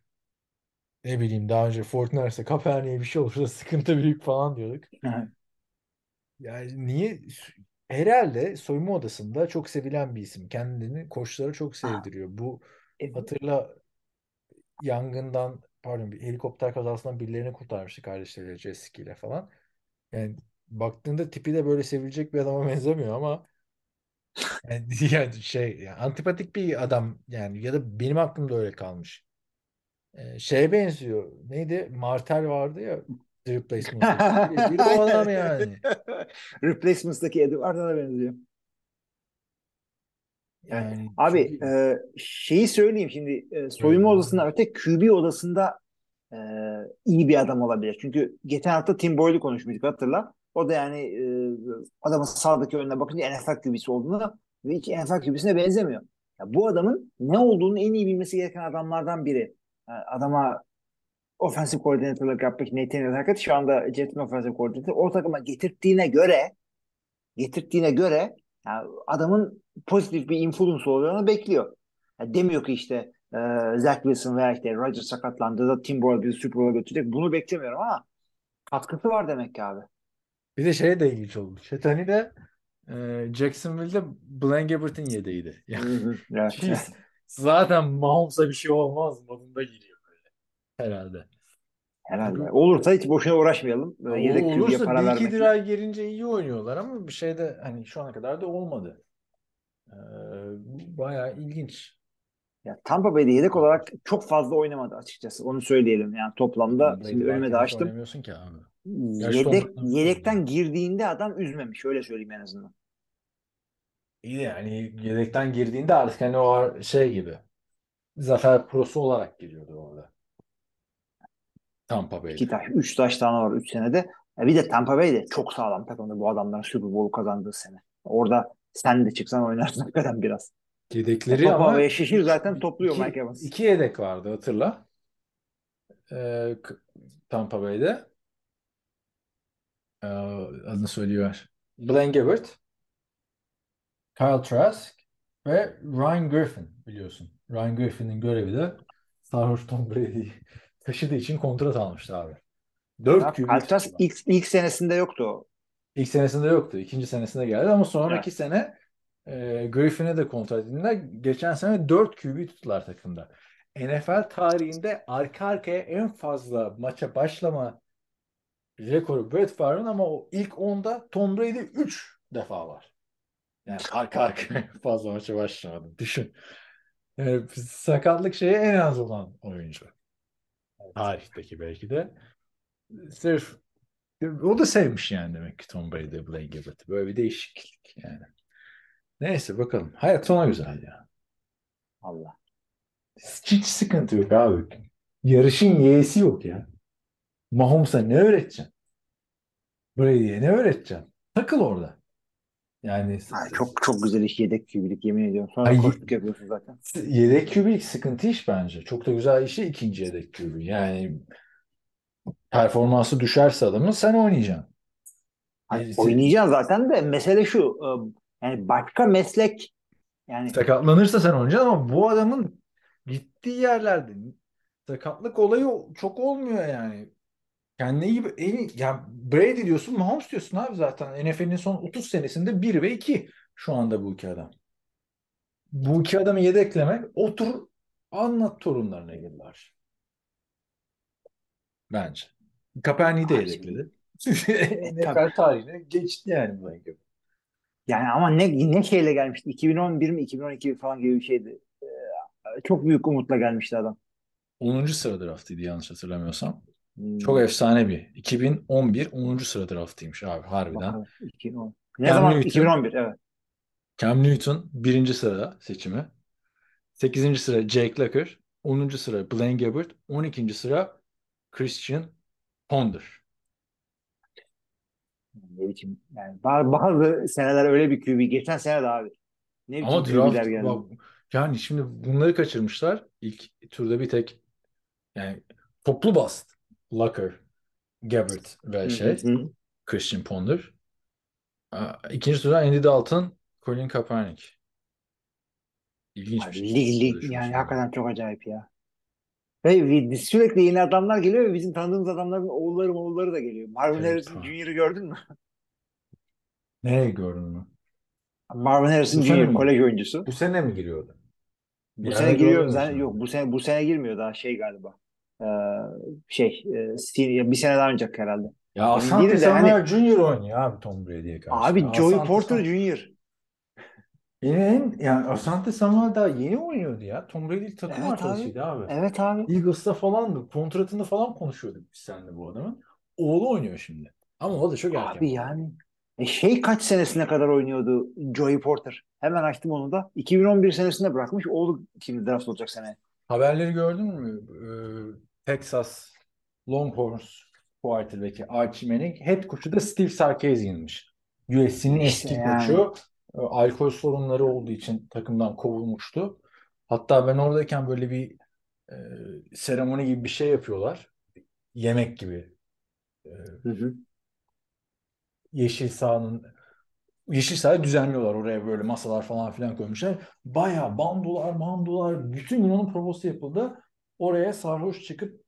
D: Ne bileyim daha önce Fortnite'se Kaepernick'e bir şey olursa sıkıntı büyük falan diyorduk. Yani niye? Herhalde soyunma odasında çok sevilen bir isim. Kendini koçlara çok sevdiriyor. Bu
E: E,
D: hatırla yangından pardon bir helikopter kazasından birilerini kurtarmıştı kardeşleriyle Jessica ile falan. Yani baktığında tipi de böyle sevilecek bir adama benzemiyor ama yani, yani şey yani antipatik bir adam yani ya da benim aklımda öyle kalmış. Ee, şeye benziyor. Neydi? Martel vardı ya The Replacement'taki. Bir, o adam yani.
E: Replacements'daki Edward'a benziyor.
D: Yani
E: Abi
D: çünkü-
E: e, şeyi söyleyeyim şimdi e, soyunma
D: Öyle.
E: odasından öte QB odasında e, iyi bir adam olabilir. Çünkü geçen hafta Tim Boyd'u konuşmuştuk hatırla. O da yani e, adamın sağdaki önüne bakınca NFL QB'si olduğunu ve hiç NFL QB'sine benzemiyor. Ya bu adamın ne olduğunu en iyi bilmesi gereken adamlardan biri. Yani adama offensive koordinatörlük yapmış Nathaniel Hackett şu anda Jets'in offensive koordinatörü. O takıma getirdiğine göre getirdiğine göre yani adamın pozitif bir influence olacağını bekliyor. Yani demiyor ki işte e, Zach Wilson veya işte Rodgers sakatlandı da Tim Boyle bizi Super Bowl'a götürecek. Bunu beklemiyorum ama katkısı var demek ki abi.
D: Bir de şey de ilginç oldu. Şetani de e, Jacksonville'de Blaine Gabbert'in yedeğiydi. Yani
E: evet.
D: Zaten Mahomes'a bir şey olmaz modunda giriyor böyle. Herhalde.
E: Herhalde. Olursa hiç boşuna uğraşmayalım. Ee, Yedek
D: olursa
E: para
D: bir iki lira gelince iyi oynuyorlar ama bir şey de hani şu ana kadar da olmadı. Ee, bayağı ilginç.
E: Ya Tampa Bay'de yedek olarak çok fazla oynamadı açıkçası. Onu söyleyelim. Yani toplamda
D: Brady
E: şimdi önüme de açtım.
D: oynamıyorsun ki abi. Yaşlı
E: Yedek, yedekten girdiğinde adam üzmemiş. Öyle söyleyeyim en azından.
D: İyi de yani yedekten girdiğinde artık hani o şey gibi Zafer Prosu olarak giriyordu orada. Tampa Bay'de.
E: İki taş, üç taş tane var üç senede. E bir de Tampa Bay de çok sağlam takımdı bu adamların Super Bowl kazandığı sene. Orada sen de çıksan oynarsın hakikaten biraz.
D: Yedekleri
E: Topu
D: ama
E: havaya şişir zaten topluyor
D: iki,
E: Mike Evans.
D: iki yedek vardı hatırla. Ee, Tampa Bay'de. Ee, adını söylüyor. Blaine Gabbert, Kyle Trask ve Ryan Griffin biliyorsun. Ryan Griffin'in görevi de sarhoş Tom Brady'yi taşıdığı için kontrat almıştı abi. 4
E: Ya,
D: QB tuttu.
E: ilk, ilk senesinde yoktu o.
D: İlk senesinde yoktu. ikinci senesinde geldi ama sonraki
E: Evet.
D: sene e, Griffin'e de kontrat edildiler. Geçen sene 4 QB tuttular takımda. NFL tarihinde arka arkaya en fazla maça başlama rekoru Brett Favre'ın ama o ilk 10'da Tom Brady 3 defa var. Yani arka arkaya fazla maça başlamadı. Düşün. Yani sakatlık şeyi en az olan oyuncu. Tarihteki belki de. Sırf o da sevmiş yani demek ki Tom Brady, Blaine Gabbert'i. Böyle bir değişiklik yani. Neyse bakalım. Hayat sona güzel ya.
E: Allah.
D: Hiç sıkıntı yok abi. Yarışın yeğesi yok ya. Mahomes'a ne öğreteceksin? Brady'ye ne öğreteceksin? Takıl orada. Yani
E: Ay, çok çok güzel iş yedek QB'lik yemin ediyorum. Sonra
D: Ay,
E: koştuk yapıyorsun zaten.
D: yedek QB'lik sıkıntı iş bence. Çok da güzel işi ikinci yedek QB. Yani performansı düşerse adamın sen oynayacaksın.
E: Ay,
D: Yani
E: oynayacaksın zaten de mesele şu. e, Yani başka meslek yani
D: Sakatlanırsa sen oynayacaksın ama bu adamın gittiği yerlerde sakatlık olayı çok olmuyor yani. Kendine iyi en yani Brady diyorsun, Mahomes diyorsun abi zaten. NFL'in son 30 senesinde 1 ve 2 şu anda bu iki adam. Bu iki adamı yedeklemek otur anlat torunlarına yıllar. Bence. Kaepernick'i de
E: Ay,
D: yedekledi.
E: tabii.
D: NFL tarihine geçti yani bu gibi.
E: yani ama ne ne şeyle gelmişti? 2011 mi 2012 falan gibi bir şeydi. E, Çok büyük umutla gelmişti adam.
D: 10. sıra draftıydı yanlış hatırlamıyorsam.
E: Hmm,
D: Çok efsane bir. 2011 10. sıra draftıymış abi harbiden.
E: bakalım. 2010. Ne
D: Cam
E: zaman?
D: Newton.
E: 2011 evet.
D: Cam Newton 1. sırada seçimi. 8. sıra Jake Locker. 10. sıra Blaine Gabbert. 12. sıra Christian Ponder.
E: Ne biçim yani bazı, seneler öyle bir QB. Geçen sene de abi. Ne biçim
D: Ama draft
E: geldi.
D: bak, yani şimdi bunları kaçırmışlar. İlk turda bir tek yani toplu bast. Locker, Gabbert ve şey. Christian Ponder. İkinci turda Andy Dalton, Colin Kaepernick. İlginç bir şey.
E: lig, lig, yani hakikaten çok acayip ya. Ve sürekli yeni adamlar geliyor ve bizim tanıdığımız adamların oğulları oğulları da geliyor. Marvin
D: Evet,
E: Harrison. Jr.'ı gördün mü?
D: Nereye gördün mü?
E: Marvin Harrison Jr. kolej oyuncusu.
D: Bu sene mi giriyordu?
E: Bu sene giriyor. Zaten, yok bu sene bu sene girmiyor daha şey galiba. Ee, şey e, bir sene daha oynayacak herhalde.
D: Ya Asante
E: değilim de hani-
D: Samuel Junior oynuyor abi Tom Brady'ye karşı.
E: Abi
D: Ya
E: Joey
D: Asante
E: Porter
D: Sam-
E: Jr.
D: Yeni en, yani Asante Samuel daha yeni oynuyordu ya. Tom Brady takım
E: Evet abi.
D: arkadaşıydı abi.
E: Evet abi.
D: Eagles'ta falandı. Kontratını falan konuşuyorduk biz seninle bu adamın. Oğlu oynuyor şimdi. Ama o da çok erken.
E: Abi yani e şey kaç senesine kadar oynuyordu Joey Porter? Hemen açtım onu da. 2011 senesinde bırakmış. Oğlu şimdi draft olacak sene.
D: Haberleri gördün mü? Ee, Texas Longhorns quarterback'i Archie Manning. Head coach'u da Steve Sarkisian'mış. USC'nin
E: İşte
D: eski
E: yani.
D: koçu. Ee, Alkol sorunları olduğu için takımdan kovulmuştu. Hatta ben oradayken böyle bir e, seremoni gibi bir şey yapıyorlar. Yemek gibi. Ee,
E: Hı hı.
D: yeşil sahanın yeşil sahayı düzenliyorlar oraya böyle masalar falan filan koymuşlar. Bayağı bandolar, mandolar, bütün gün onun provosu yapıldı. Oraya sarhoş çıkıp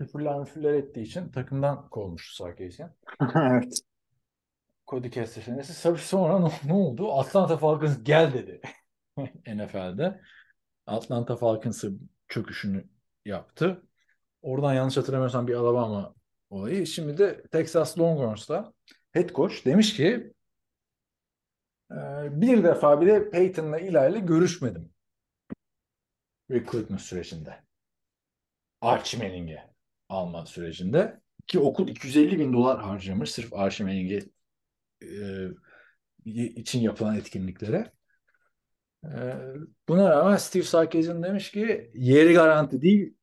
D: küfürler müfürler ettiği için takımdan kovulmuştu Sarkisian.
E: evet.
D: Cody Kessler senesi. Tabii sonra ne, ne oldu? Atlanta Falcons gel dedi NFL'de. Atlanta Falcons'ı çöküşünü yaptı. Oradan yanlış hatırlamıyorsam bir Alabama olayı. Şimdi de Texas Longhorns'ta head coach demiş ki "Ee, bir defa bile Peyton'la Eli ile görüşmedim. Recruitment sürecinde. Archie Manning'i alma sürecinde. Ki okul 250 bin dolar harcamış sırf Archie Manning'i e, için yapılan etkinliklere. E, buna rağmen Steve Sarkisian demiş ki yeri garanti değil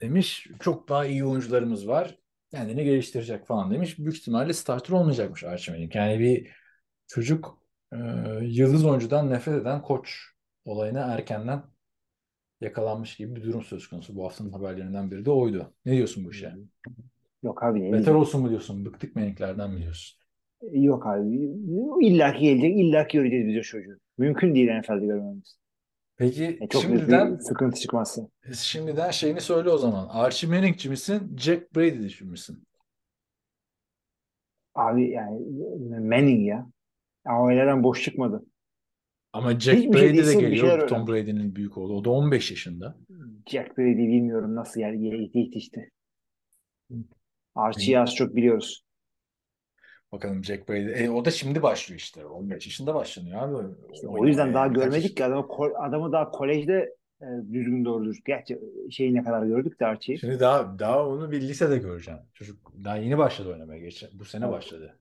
D: demiş çok daha iyi oyuncularımız var. Kendini geliştirecek falan demiş. Büyük ihtimalle starter olmayacakmış Manning. Yani bir çocuk e, yıldız oyuncudan nefret eden koç olayına erkenden yakalanmış gibi bir durum söz konusu. Bu haftanın haberlerinden biri de oydu. Ne diyorsun bu işe?
E: Yok abi
D: Beter olsun mu diyorsun? Bıktık Manning'lerden mi diyorsun?
E: Yok abi. İlla ki gelecek. illa ki göreceğiz biz o çocuğu. Mümkün değil NFL'de görmemiz.
D: Peki
E: E, çok
D: şimdiden
E: sıkıntı çıkmazsa.
D: şimdiden şeyini söyle o zaman. Archie Manning'ci misin? Jack Brady'ci misin?
E: Abi yani Manning ya. Ailelerden boş çıkmadı.
D: Ama Jack
E: Hiçbir şey
D: Brady de
E: değilse bir
D: geliyor.
E: şeyler
D: Tom. Brady'nin büyük oğlu. O da 15 yaşında.
E: Jack Brady bilmiyorum nasıl yer yetişti. Archie'yi az çok biliyoruz.
D: Bakalım Jack Brady. E, o da şimdi başlıyor işte. 15 yaşında başlanıyor abi.
E: İşte o yüzden daha görmedik ki adamı, adamı daha kolejde e, düzgün doğru düzgün. Gerçi şeyi ne kadar gördük de Archie'yi.
D: Şimdi daha daha onu bir lisede göreceğim. Çocuk daha yeni başladı oynamaya. Geçen, bu sene
E: Evet.
D: başladı.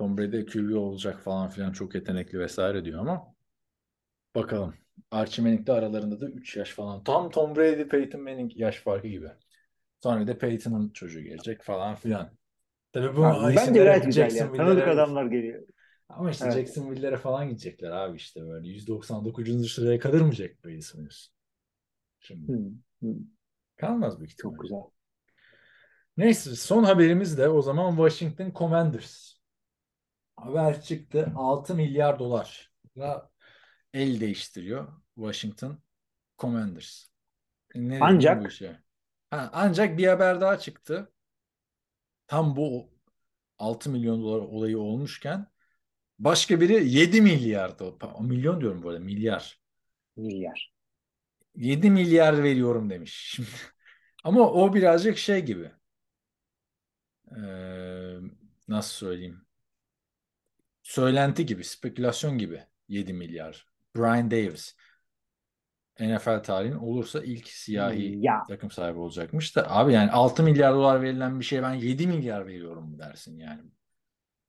D: Tom Brady QB olacak falan filan çok yetenekli vesaire diyor ama bakalım. Archie Manning de aralarında da 3 yaş falan. Tam Tom Brady, Peyton Manning yaş farkı gibi. Sonra bir de Peyton'ın çocuğu gelecek falan filan. Tabii bu
E: Abi, bence
D: isimlere
E: gayet güzel ya. Tanıdık adamlar geliyor.
D: Ama işte
E: Evet.
D: Jacksonville'lere falan gidecekler abi işte böyle. 199. sıraya kalır mı Jack Brady sanıyorsun? Şimdi
E: Hı, hı,
D: kalmaz büyük ihtimalle.
E: çok güzel.
D: Neyse son haberimiz de o zaman Washington Commanders. Haber çıktı 6 milyar dolarla el değiştiriyor Washington Commanders. E, Ne
E: Ancak-
D: bu işe? Ha, ancak bir haber daha çıktı. Tam bu 6 milyon dolar olayı olmuşken başka biri 7 milyar dolar. Milyon diyorum bu arada milyar.
E: Milyar.
D: 7 milyar veriyorum demiş. Şimdi, ama o birazcık şey gibi. Ee, nasıl söyleyeyim? Söylenti gibi, spekülasyon gibi 7 milyar. Brian Davis. NFL tarihinin olursa ilk siyahi
E: Ya.
D: takım sahibi olacakmış da abi yani 6 milyar dolar verilen bir şeye ben 7 milyar veriyorum mu dersin yani.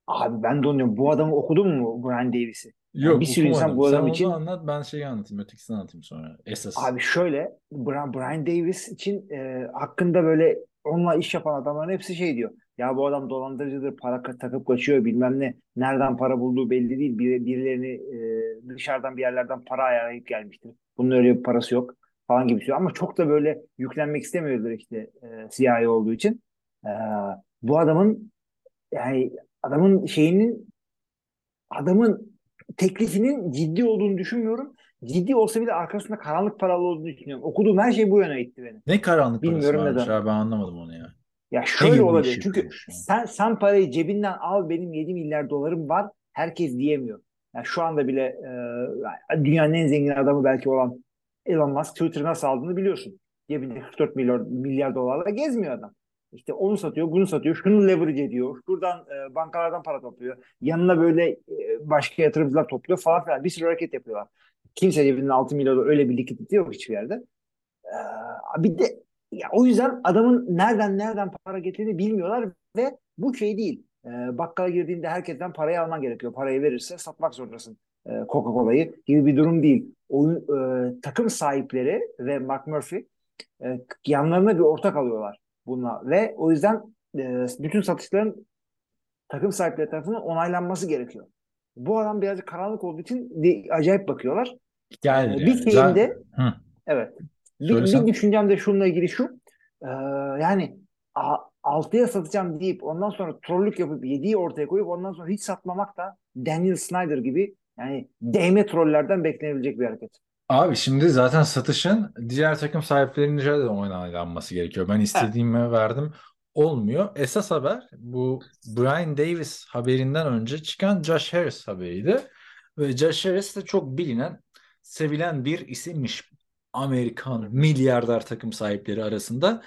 E: Abi ben de onu diyorum. Bu adamı okudun mu Brian Davis'i?
D: Yok
E: bir sürü insan bu
D: Sen
E: adam
D: onu
E: için-
D: anlat ben şeyi anlatayım ötekisini anlatayım sonra. Esas.
E: Abi şöyle Brian, Brian Davis için e, hakkında böyle onunla iş yapan adamların hepsi şey diyor. Ya bu adam dolandırıcıdır, para takıp kaçıyor bilmem ne. Nereden para bulduğu belli değil. Bir, birilerini e, dışarıdan bir yerlerden para ayarlayıp gelmiştir. Bunun öyle bir parası yok falan gibi söylüyor. Ama çok da böyle yüklenmek istemiyorlar işte e, siyahi olduğu için. E, bu adamın yani adamın şeyinin adamın teklifinin ciddi olduğunu düşünmüyorum. Ciddi olsa bile arkasında karanlık paralı olduğunu düşünüyorum. Okuduğum her şey bu yöne gitti benim.
D: Ne karanlık parası
E: Bilmiyorum
D: varmış
E: neden.
D: abi ben anlamadım onu ya.
E: Ya şöyle
D: bir
E: olabilir. Çünkü sen sen parayı cebinden al benim 7 milyar dolarım var. Herkes diyemiyor. Yani şu anda bile e, dünyanın en zengin adamı belki olan Elon Musk Twitter'ı nasıl aldığını biliyorsun. Cebinde 44 milyar, milyar dolarla gezmiyor adam. İşte onu satıyor, bunu satıyor, şunu leverage ediyor. Şuradan e, bankalardan para topluyor. Yanına böyle e, başka yatırımcılar topluyor falan filan. Bir sürü hareket yapıyorlar. Kimse cebinde 6 milyar dolar öyle bir likidite yok hiçbir yerde. Ee, bir de ya o yüzden adamın nereden nereden para getirdiğini bilmiyorlar ve bu şey değil. Ee, bakkala girdiğinde herkesten parayı alman gerekiyor. Parayı verirse satmak zorundasın e, Coca-Cola'yı gibi bir durum değil. Oyun, e, takım sahipleri ve Mark Murphy e, yanlarına bir ortak alıyorlar bununla ve o yüzden e, bütün satışların takım sahipleri tarafından onaylanması gerekiyor. Bu adam birazcık karanlık olduğu için de, acayip bakıyorlar.
D: Gel
E: Ee,
D: yani.
E: bir şeyinde
D: Hı.
E: Evet. Bir, bir düşüncem de şununla ilgili şu. Ee, yani a, 6'ya satacağım deyip ondan sonra trollük yapıp 7'yi ortaya koyup ondan sonra hiç satmamak da Daniel Snyder gibi yani değme trollerden beklenebilecek bir hareket.
D: Abi şimdi zaten satışın diğer takım sahiplerinin de onaylanması gerekiyor. Ben istediğime verdim. Olmuyor. Esas haber bu Brian Davis haberinden önce çıkan Josh Harris haberiydi. Ve Josh Harris de çok bilinen, sevilen bir isimmiş. Amerikan milyarder takım sahipleri arasında.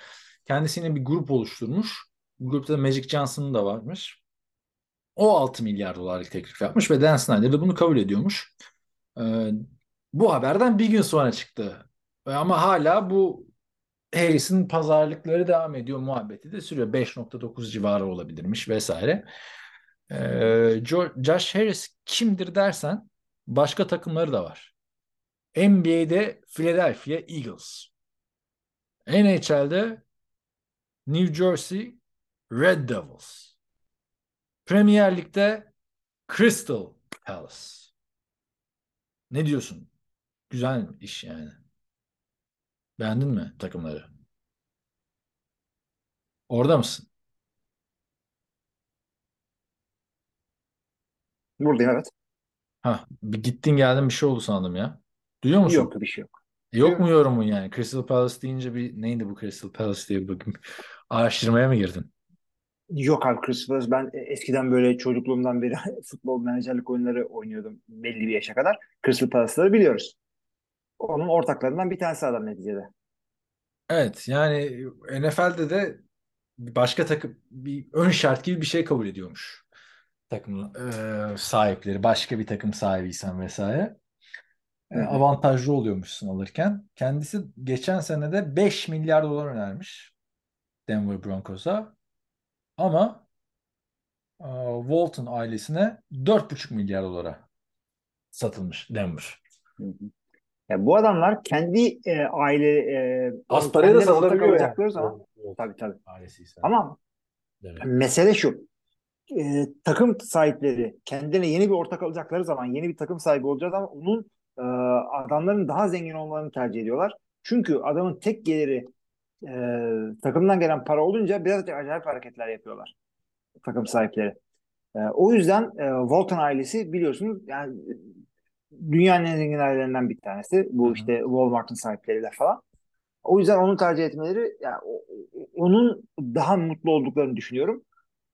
D: Kendisine bir grup oluşturmuş. Bu grupta Magic Johnson'ın da varmış. O 6 milyar dolarlık teklif yapmış ve Dan Snyder de bunu kabul ediyormuş. Ee, bu haberden bir gün sonra çıktı. Ama hala bu Harris'in pazarlıkları devam ediyor. Muhabbeti de sürüyor. 5.9 civarı olabilirmiş vesaire. Ee, Jo- Josh Harris kimdir dersen başka takımları da var. NBA'de Philadelphia Eagles. NHL'de New Jersey Red Devils. Premier Lig'de Crystal Palace. Ne diyorsun? Güzel iş yani. Beğendin mi takımları? Orada mısın?
E: Buradayım evet.
D: Ha, bir gittin geldin bir şey oldu sandım ya. Duyuyor musun?
E: Yok bir şey yok.
D: Yok mu yorumun yani? Crystal Palace deyince bir neydi bu Crystal Palace diye bakayım. Araştırmaya mı girdin?
E: Yok abi Crystal ben eskiden böyle çocukluğumdan beri futbol menajerlik oyunları oynuyordum belli bir yaşa kadar. Crystal Palace'ları biliyoruz. Onun ortaklarından bir tanesi adam neticede.
D: Evet yani NFL'de de başka takım bir ön şart gibi bir şey kabul ediyormuş. Takım e, sahipleri başka bir takım sahibiysen vesaire. Avantajlı oluyormuşsun alırken. Kendisi geçen sene de 5 milyar dolar önermiş Denver Broncos'a. Ama e, Walton ailesine 4,5 milyar dolara satılmış Denver.
E: Ya bu adamlar kendi e, aile e,
D: Az
E: ortak
D: satılabiliyor yani.
E: zaman
D: Walton
E: tabii tabii.
D: ailesi ise.
E: Ama
D: Demek.
E: mesele şu. E, takım sahipleri kendilerine yeni bir ortak alacakları zaman, yeni bir takım sahibi olacağı zaman onun e, adamların daha zengin olmalarını tercih ediyorlar. Çünkü adamın tek geliri e, takımdan gelen para olunca biraz acayip hareketler yapıyorlar takım sahipleri. E, o yüzden e, Walton ailesi biliyorsunuz yani dünyanın en zengin ailelerinden bir tanesi. Bu
D: Hı hı.
E: işte Walmart'ın sahipleriyle falan. O yüzden onu tercih etmeleri yani onun daha mutlu olduklarını düşünüyorum.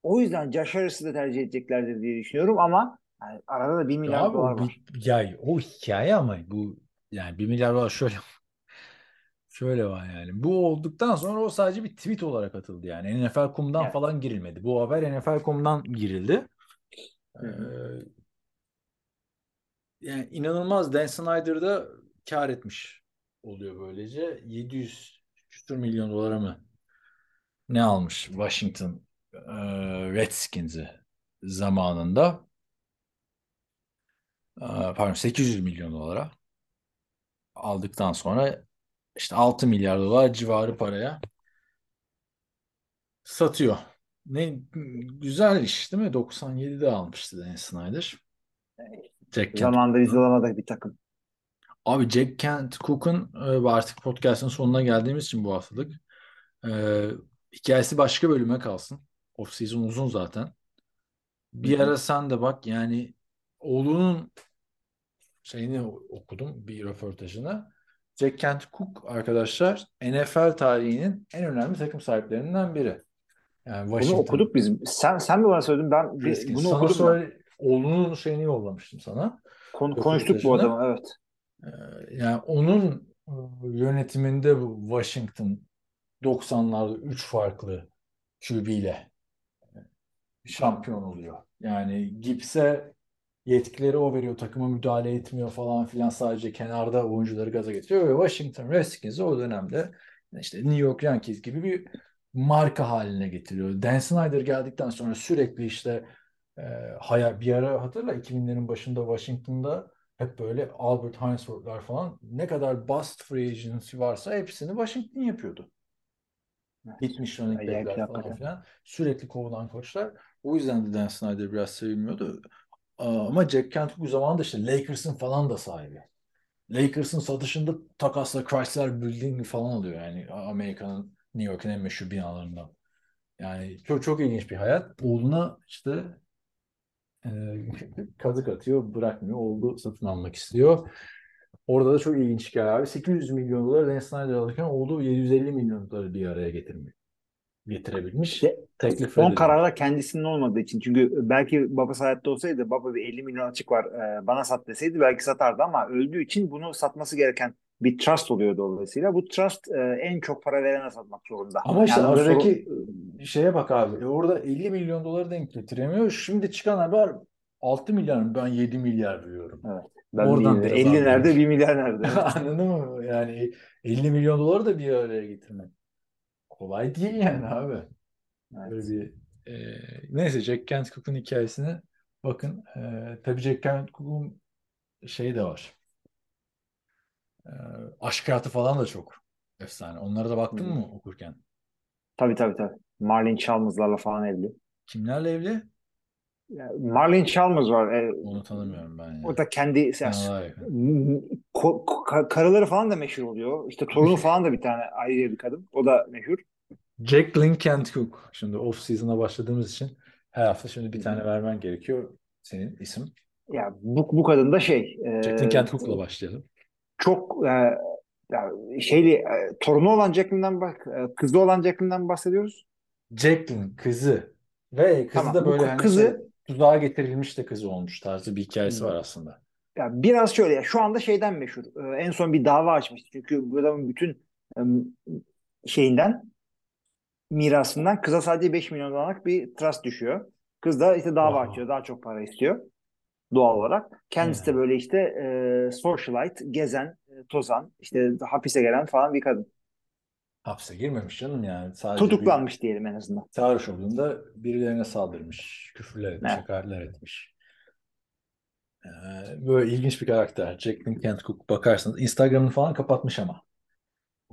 E: O yüzden Josh Harris'ı da tercih edeceklerdir diye düşünüyorum ama yani arada da 1
D: Ya
E: milyar
D: abi
E: dolar
D: o,
E: var.
D: bir, ya o hikaye ama bu yani 1 milyar dolar şöyle şöyle var yani. Bu olduktan sonra o sadece bir tweet olarak atıldı yani. NFL.com'dan
E: Evet.
D: falan girilmedi. Bu haber NFL.com'dan girildi. Ee, yani inanılmaz Dan Snyder'da kar etmiş oluyor böylece. 700 küsur milyon dolara mı ne almış Washington e, Redskins'i zamanında. Pardon 800 milyon dolara aldıktan sonra işte 6 milyar dolar civarı paraya satıyor. Ne güzel iş değil mi? 97'de almıştı Dan Snyder. Jack.
E: Zamanında biz bir takım.
D: Abi Jack Kent Cook'un artık podcast'ın sonuna geldiğimiz için bu haftalık e, hikayesi başka bölüme kalsın. Off season uzun zaten. Bir ara sen de bak yani oğlunun şeyini okudum bir röportajını. Jack Kent Cook arkadaşlar NFL tarihinin en önemli takım sahiplerinden biri. Yani
E: Bunu
D: Washington
E: okuduk biz. Sen sen mi bana söyledin? Ben
D: Redskins.
E: bunu
D: Sana
E: okudum
D: söyle, oğlunun şeyini yollamıştım sana.
E: Kon- konuştuk bu adamı evet.
D: Ee, Yani onun e, yönetiminde bu Washington 90'larda 3 farklı QB ile şampiyon oluyor. Yani Gibbs'e yetkileri o veriyor. Takıma müdahale etmiyor falan filan. Sadece kenarda oyuncuları gaza getiriyor ve Washington Redskins'i o dönemde işte New York Yankees gibi bir marka haline getiriyor. Dan Snyder geldikten sonra sürekli işte e, hayal, bir ara hatırla 2000'lerin başında Washington'da hep böyle Albert Heinsworth'lar falan ne kadar bust free agency varsa hepsini Washington yapıyordu. Gitmiş running back'ler falan filan. Sürekli kovulan koçlar. O yüzden de Dan Snyder biraz sevilmiyordu. Ama Jack Kent bu zamanda işte Lakers'ın falan da sahibi. Lakers'ın satışında takasla Chrysler Building falan alıyor yani Amerika'nın New York'un en meşhur binalarından. Yani çok çok ilginç bir hayat. Oğluna işte e, kazık atıyor, bırakmıyor. Oğlu satın almak istiyor. Orada da çok ilginç hikaye abi. 800 milyon dolar Dan Snyder alırken oğlu 750 milyon doları bir araya getirmiş. Getirebilmiş.
E: İşte
D: Teklif
E: son kararda kendisinin olmadığı için. Çünkü belki babası hayatta olsaydı baba bir 50 milyon açık var e, bana sat deseydi belki satardı ama öldüğü için bunu satması gereken bir trust oluyor dolayısıyla. Bu trust e, en çok para verene satmak zorunda.
D: Ama işte
E: Yani
D: aradaki
E: soru-
D: şeye bak abi. E orada 50 milyon doları denk getiremiyor. Şimdi çıkan haber 6 milyar mı? Ben 7 milyar diyorum.
E: ben
D: Oradan
E: bir-
D: biraz
E: 50 nerede
D: anlamış.
E: 1 milyar nerede? Evet.
D: Anladın mı? Yani 50 milyon doları da bir araya getirmek. Kolay değil yani abi. Böyle
E: Evet.
D: bir e, neyse Jack Kent Cook'un hikayesine bakın. E, tabii Jack Kent Cook'un şeyi de var. E, aşk hayatı falan da çok efsane. Onlara da baktın
E: Hı.
D: mı okurken?
E: Tabii tabii tabii. Marlin Chalmers'larla falan evli.
D: Kimlerle evli?
E: Yani Marlin Chalmers var. E,
D: Onu tanımıyorum ben ya.
E: o da kendi ko- ko- karıları falan da meşhur oluyor. İşte torunu falan da bir tane ayrı bir kadın. O da meşhur.
D: Jacqueline Kent Cook. Şimdi off season'a başladığımız için her hafta şimdi bir tane vermen gerekiyor. Senin isim.
E: Ya bu, bu kadın da şey e,
D: Jacqueline Kent Cook'la başlayalım.
E: çok e, ya şeyli e, torunu olan Jacqueline'den bak e, kızı olan Jacqueline'den bahsediyoruz.
D: Jacqueline kızı ve kızı
E: Tamam,
D: da böyle hani
E: kızı-
D: şey, tuzağa getirilmiş de kızı olmuş tarzı bir hikayesi var aslında.
E: Ya biraz şöyle ya şu anda şeyden meşhur. E, en son bir dava açmıştı. Çünkü bu adamın bütün e, şeyinden mirasından kıza sadece 5 milyon dolarlık bir trust düşüyor. Kız da işte dava
D: Wow.
E: açıyor. Daha çok para istiyor. Doğal olarak. Kendisi de
D: Hmm.
E: böyle işte e, socialite, gezen, e, tozan, işte hapise gelen falan bir kadın.
D: Hapse girmemiş canım yani. Sadece
E: Tutuklanmış diyelim en azından.
D: bir sarhoş olduğunda birilerine saldırmış, küfürler etmiş,
E: Evet.
D: hakaretler etmiş. Ee, böyle ilginç bir karakter. Jacqueline Kent Cook bakarsanız Instagram'ını falan kapatmış ama.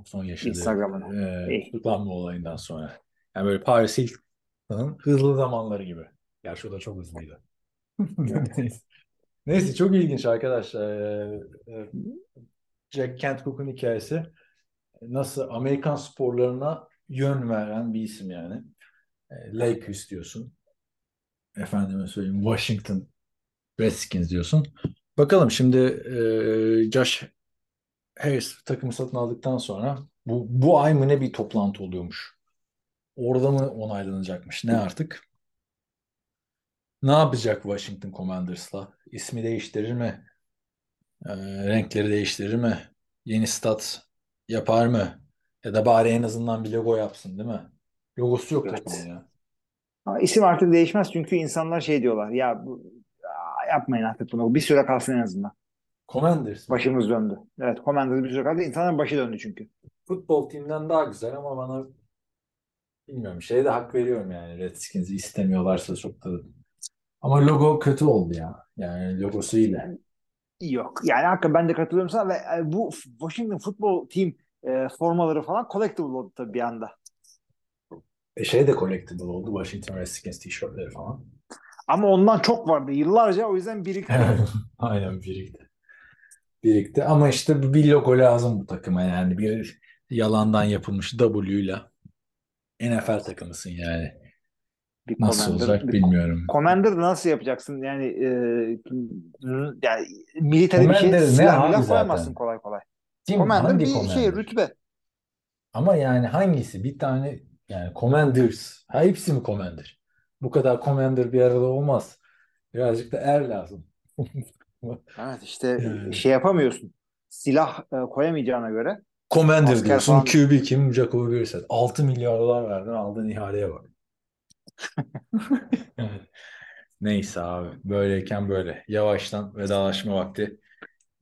D: Son yaşadığı
E: Instagram'ını.
D: e, tutuklanma olayından sonra. Yani böyle Paris Hilton'ın hızlı zamanları gibi. Gerçi o da çok hızlıydı. Neyse. Neyse çok ilginç arkadaşlar. Ee, e, Jack Kent Cook'un hikayesi nasıl Amerikan sporlarına yön veren bir isim yani. E, Lakers diyorsun. Efendime söyleyeyim Washington Redskins diyorsun. Bakalım şimdi e, Josh Harris takımı satın aldıktan sonra bu, bu ay mı ne bir toplantı oluyormuş. Orada mı onaylanacakmış ne artık? Ne yapacak Washington Commanders'la? İsmi değiştirir mi? E, renkleri değiştirir mi? Yeni stat yapar mı? Ya da bari en azından bir logo yapsın değil mi? Logosu yok
E: Evet.
D: takımın ya.
E: Ama isim artık değişmez çünkü insanlar şey diyorlar ya bu yapmayın artık bunu. Bir süre kalsın en azından.
D: Commanders.
E: Başımız döndü. Evet Commanders bir süre kaldı. İnsanların başı döndü çünkü.
D: Futbol timden daha güzel ama bana bilmiyorum şeye de hak veriyorum yani Redskins'i istemiyorlarsa çok da ama logo kötü oldu ya. Yani logosu ile.
E: Yok. Yani hakikaten ben de katılıyorum sana ve e, bu Washington Football Team e, formaları falan collectible oldu tabii bir anda.
D: E şey de collectible oldu Washington Redskins tişörtleri falan.
E: Ama ondan çok vardı yıllarca o yüzden birikti.
D: Aynen birikti. Birikti ama işte bir logo lazım bu takıma yani bir yalandan yapılmış W ile NFL takımısın yani.
E: Bir
D: Nasıl olacak
E: bir
D: bilmiyorum.
E: Commander nasıl yapacaksın? Yani e, yani militer bir şey silah koyamazsın kolay kolay.
D: Kim?
E: Commander
D: Hangi
E: bir
D: Commander?
E: şey rütbe.
D: Ama yani hangisi? Bir tane yani Commanders. Ha, hepsi mi Commander? Bu kadar Commander bir arada olmaz. Birazcık da er lazım.
E: Evet işte
D: Yani.
E: şey yapamıyorsun. Silah e, koyamayacağına göre.
D: Commander
E: Asker
D: diyorsun.
E: falan-
D: QB kim? Jacoby Brissett. 6 milyar dolar verdin aldığın ihaleye bak. Neyse abi. Böyleyken böyle. Yavaştan vedalaşma vakti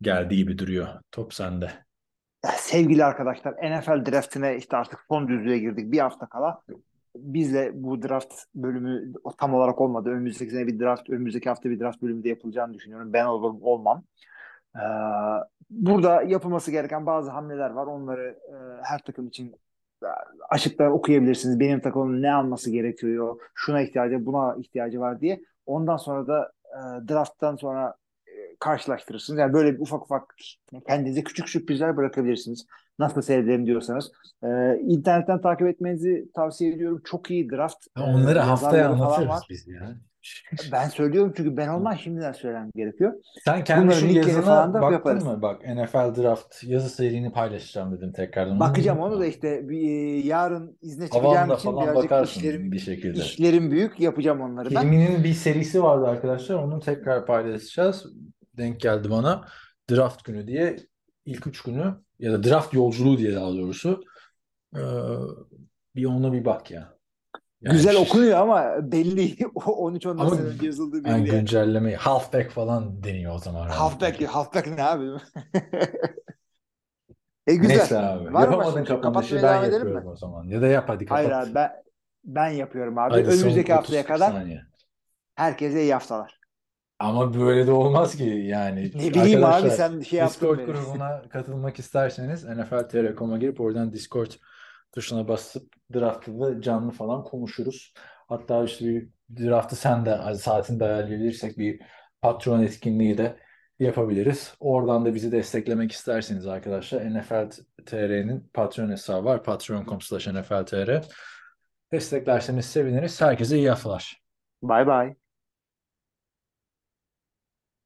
D: geldi gibi duruyor. Top sende.
E: Sevgili arkadaşlar NFL draftine işte artık son düzlüğe girdik. Bir hafta kala. Biz de bu draft bölümü tam olarak olmadı. Önümüzdeki sene bir draft, önümüzdeki hafta bir draft bölümü de yapılacağını düşünüyorum. Ben olurum olmam. Ee, burada yapılması gereken bazı hamleler var. Onları e, her takım için e, açıkta okuyabilirsiniz. Benim takımım ne alması gerekiyor, şuna ihtiyacı, buna ihtiyacı var diye. Ondan sonra da e, drafttan sonra karşılaştırırsınız. Yani böyle ufak ufak kendinize küçük sürprizler bırakabilirsiniz. Nasıl seyredelim diyorsanız. E, internetten takip etmenizi tavsiye ediyorum. Çok iyi draft.
D: Ya
E: e,
D: Onları haftaya anlatırız biz ya.
E: Ben söylüyorum çünkü ben olmaz şimdiden söylemem gerekiyor.
D: Sen kendi
E: Bunların
D: şu yazına
E: falan da
D: baktın
E: yaparız.
D: mı? Bak NFL Draft yazı serini paylaşacağım dedim tekrardan.
E: Bakacağım
D: Onu
E: da işte bir, e, yarın izne çıkacağım
D: Havanda
E: için
D: falan
E: birazcık
D: bakarsın
E: işlerim
D: bir şekilde.
E: işlerim büyük yapacağım onları ben.
D: Hilmi'nin bir serisi vardı arkadaşlar. Onu tekrar paylaşacağız. Denk geldi bana. Draft günü diye ilk üç günü ya da draft yolculuğu diye daha doğrusu ee, bir ona bir bak ya. Yani
E: Güzel okunuyor ama belli o 13-14
D: Ama-
E: sene önce yazıldığı belli.
D: Yani
E: yani.
D: güncellemeyi halfback falan deniyor o zaman.
E: Halfback, halfback ne abi? e güzel.
D: Neyse abi.
E: Var
D: Yapamadın
E: şey?
D: kapanışı ben yapıyorum
E: mi?
D: o zaman. Ya da yap hadi kapat.
E: Hayır abi ben ben yapıyorum abi.
D: Hadi
E: Önümüzdeki
D: 30
E: haftaya kadar
D: saniye.
E: herkese iyi haftalar.
D: Ama böyle de olmaz ki yani.
E: Ne bileyim abi, sen şey yaptın
D: Discord
E: beni.
D: grubuna katılmak isterseniz NFL TR.com'a girip oradan Discord tuşuna basıp draftı canlı falan konuşuruz. Hatta işte bir draftı sen de saatinde ayarlayabilirsek bir patron etkinliği de yapabiliriz. Oradan da bizi desteklemek isterseniz arkadaşlar NFL TR'nin patron hesabı var. Patreon.com slash NFL TR. Desteklerseniz seviniriz. Herkese iyi haftalar.
E: Bay bay.